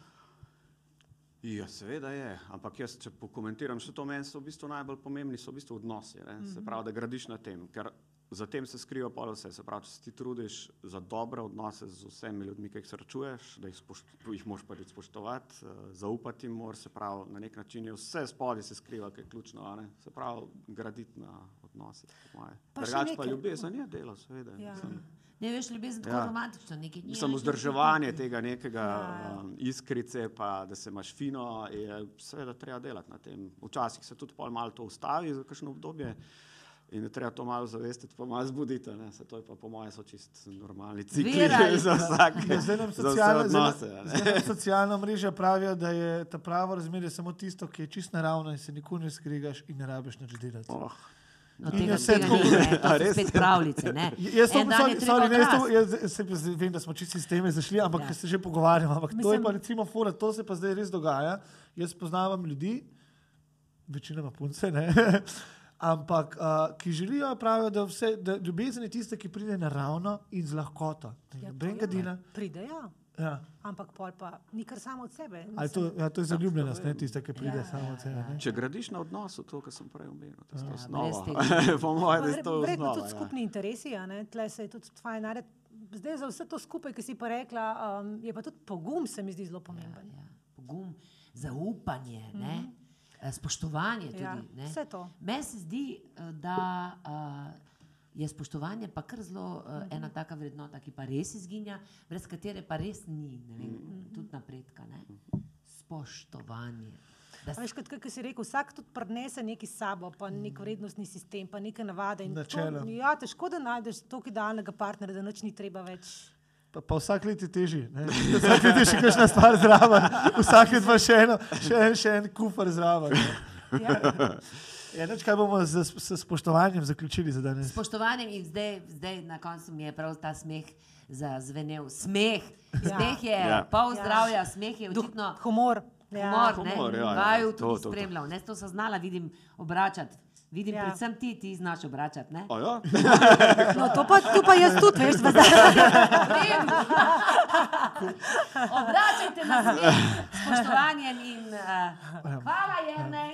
Ja, seveda je, ampak jaz, če pokomentiram še to, meni so v bistvu najbolj pomembni so v bistvu odnosi. Ne? Se pravi, da gradiš na tem, ker za tem se skriva pol vse. Se pravi, če se ti trudiš za dobre odnose z vsemi ljudmi, ki jih srečuješ, da jih, spošt, jih moraš prvič spoštovati, eh, zaupati jim moraš, se pravi, na nek način je vse spodaj se skriva, ki je ključno, ne? se pravi, graditi na odnosih. moje. Pa pa ljubezen je delo, seveda. Ja. mislim. Ne veš, ljubezen tako Ja. romantično, nekaj dni. Samo vzdrževanje tega nekega Ja. um, iskrice, pa da se imaš fino, je seveda treba delati na tem. Včasih se tudi pol malo to ustavi za kakšno obdobje in je treba to malo zavestiti, pa malo zbuditi. ne. Saj to je pa po mojem so čist normalni cikli Vera, za vsak. Ja, zdaj nam socialne, odnose. zdaj, zdaj nam socialna mreža pravijo, da je ta pravo razmerje samo tisto, ki je čist naravno in se nikoli ne skrigaš in ne rabiš nič delati. Oh, No, tega, vse tega ni, ne, to so res? spet pravljice. Ne. Jaz, to, sorry, sorry, ne, jaz, to, jaz se, vem, da smo čisto iz teme zašli, ampak Ja. ja. se že pogovarjamo. Ampak Mislim, to je pa recimo fora, to se pa zdaj res dogaja. Jaz poznavam ljudi, večinoma punce, ne, ampak uh, ki želijo, pravijo, da, vse, da ljubezen je tista, ki pride naravno in z lahkoto. Ja, to Nobenega je. dina. Pride, ja. Ja. ampak pol pa ni kar samo od sebe. Ali to, ja, to je zaljubljenost, ne tista, ki pride Ja, ja, samo od sebe. ja. ne. Če gradiš na odnosu, to, kar sem prej omenil, to je Ja, osnova. po mojem, da je to Verjetno osnova. tudi ja. skupni interesi, a ne? tle se je tudi fajn narediti. Zdaj za vse to skupaj, ki si pa rekla, um, je pa tudi pogum, se mi zdi zelo pomemben. Ja, pogum, zaupanje, mm -hmm. Spoštovanje. Tudi, Ja, ne. vse to. Meni se zdi, eh, da uh, je spoštovanje pa kar zelo uh, ena taka vrednota, ki pa res izginja, brez katere pa res ni ne vem, tudi napredka. Ne. Spoštovanje. Da A s- Veš, kot, kot si rekel, vsak tudi prenese nekaj sabo, pa nek vrednostni sistem, pa neke navade. in to-. Ja, težko da najdeš tako idealnega partnerja, da nič ni treba več. Pa, pa vsak let je težji. ne. Vsak let je še kakšna stvar zraven, vsak let pa še, eno, še, en, še en kufr zraven. ne. Ja. Ja, kaj bomo z, s spoštovanjem zaključili za danes? spoštovanjem in zdaj, zdaj na koncu mi je prav ta smeh zazvenel. Smeh, Ja. smeh je Ja. pol Ja. zdravja, smeh je očitno. Humor. Ja. Humor, ne, Humor, ja, ja. vaju To, tudi to, to. spremljal, ne, to sem znala, vidim obračati. Vidim, Ja. ja. predvsem ti, ti znaš obračati. ne? A ja? No, to pa, to pa jaz tudi, veš, da zdaj. Vem. Obračajte na svet s spoštovanjem in uh, hvala, Jernej.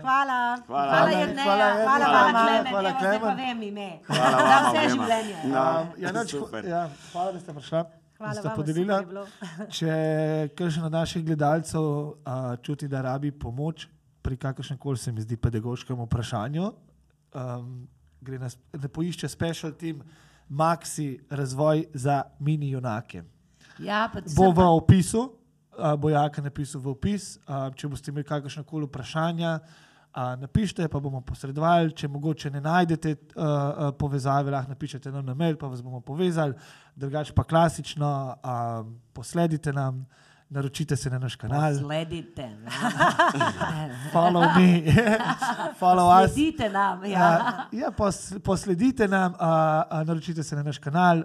Hvala. Hvala, Hvala. Jernej. Hvala, Jernej. hvala, Hvala, Klemen. hvala, Evo, zdaj pa Klemen. vem ime. Hvala Za vama vse obema. življenje. No, Um, ja, nič, super. ja, hvala, da ste prišli. Hvala da ste vam, podelila. super je bilo. Če kakšen od naših gledalcev uh, čuti, da rabi pomoč pri kakršnem koli se mi zdi pedagoškem vprašanju, um, gre na, da poišče special team Maxi razvoj za mini junake. Ja, Bo v opisu, uh, bo Jaka napisal v opis. Uh, če boste imeli kakršne koli vprašanja, uh, napišite, pa bomo posredovali. Če mogoče ne najdete uh, uh, povezave, lahko napišete nam na mail, pa vas bomo povezali. Drugače pa klasično, uh, posledite nam, naročite se na naš kanal, Sledite nam. follow me, follow us. Sledite nam. Ja. Ja, ja, pos, posledite nam, uh, uh, naročite se na naš kanal uh,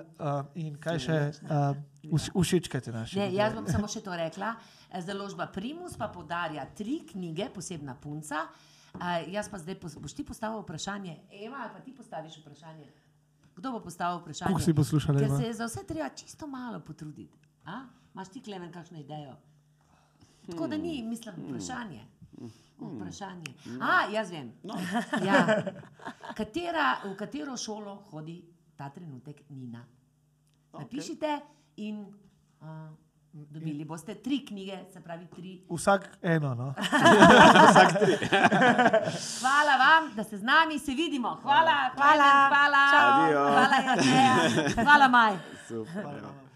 in kaj še, uh, vš- všečkajte naše. Ne, jaz bom samo še to rekla. Založba Primus pa podarja tri knjige, posebna punca. Uh, jaz pa zdaj pos, boš ti postavil vprašanje, Ema, ali pa ti postaviš vprašanje. Kdo bo postavil vprašanje? Koliko si poslušala, Ker se je za vse treba čisto malo potruditi. A? Imaš ti, Klemen, kakšno idejo? Tako da ni, mislim, vprašanje. Vprašanje. A, jaz vem. No. Ja. Katera, v katero šolo hodi ta trenutek Nina? Napišite in uh, dobili boste tri knjige, se pravi tri. Vsak eno. No. Hvala vam, da ste z nami, se vidimo. Hvala, Hvala. hvala, hvala, Adijo. hvala, Jerneja. hvala Maj. Super.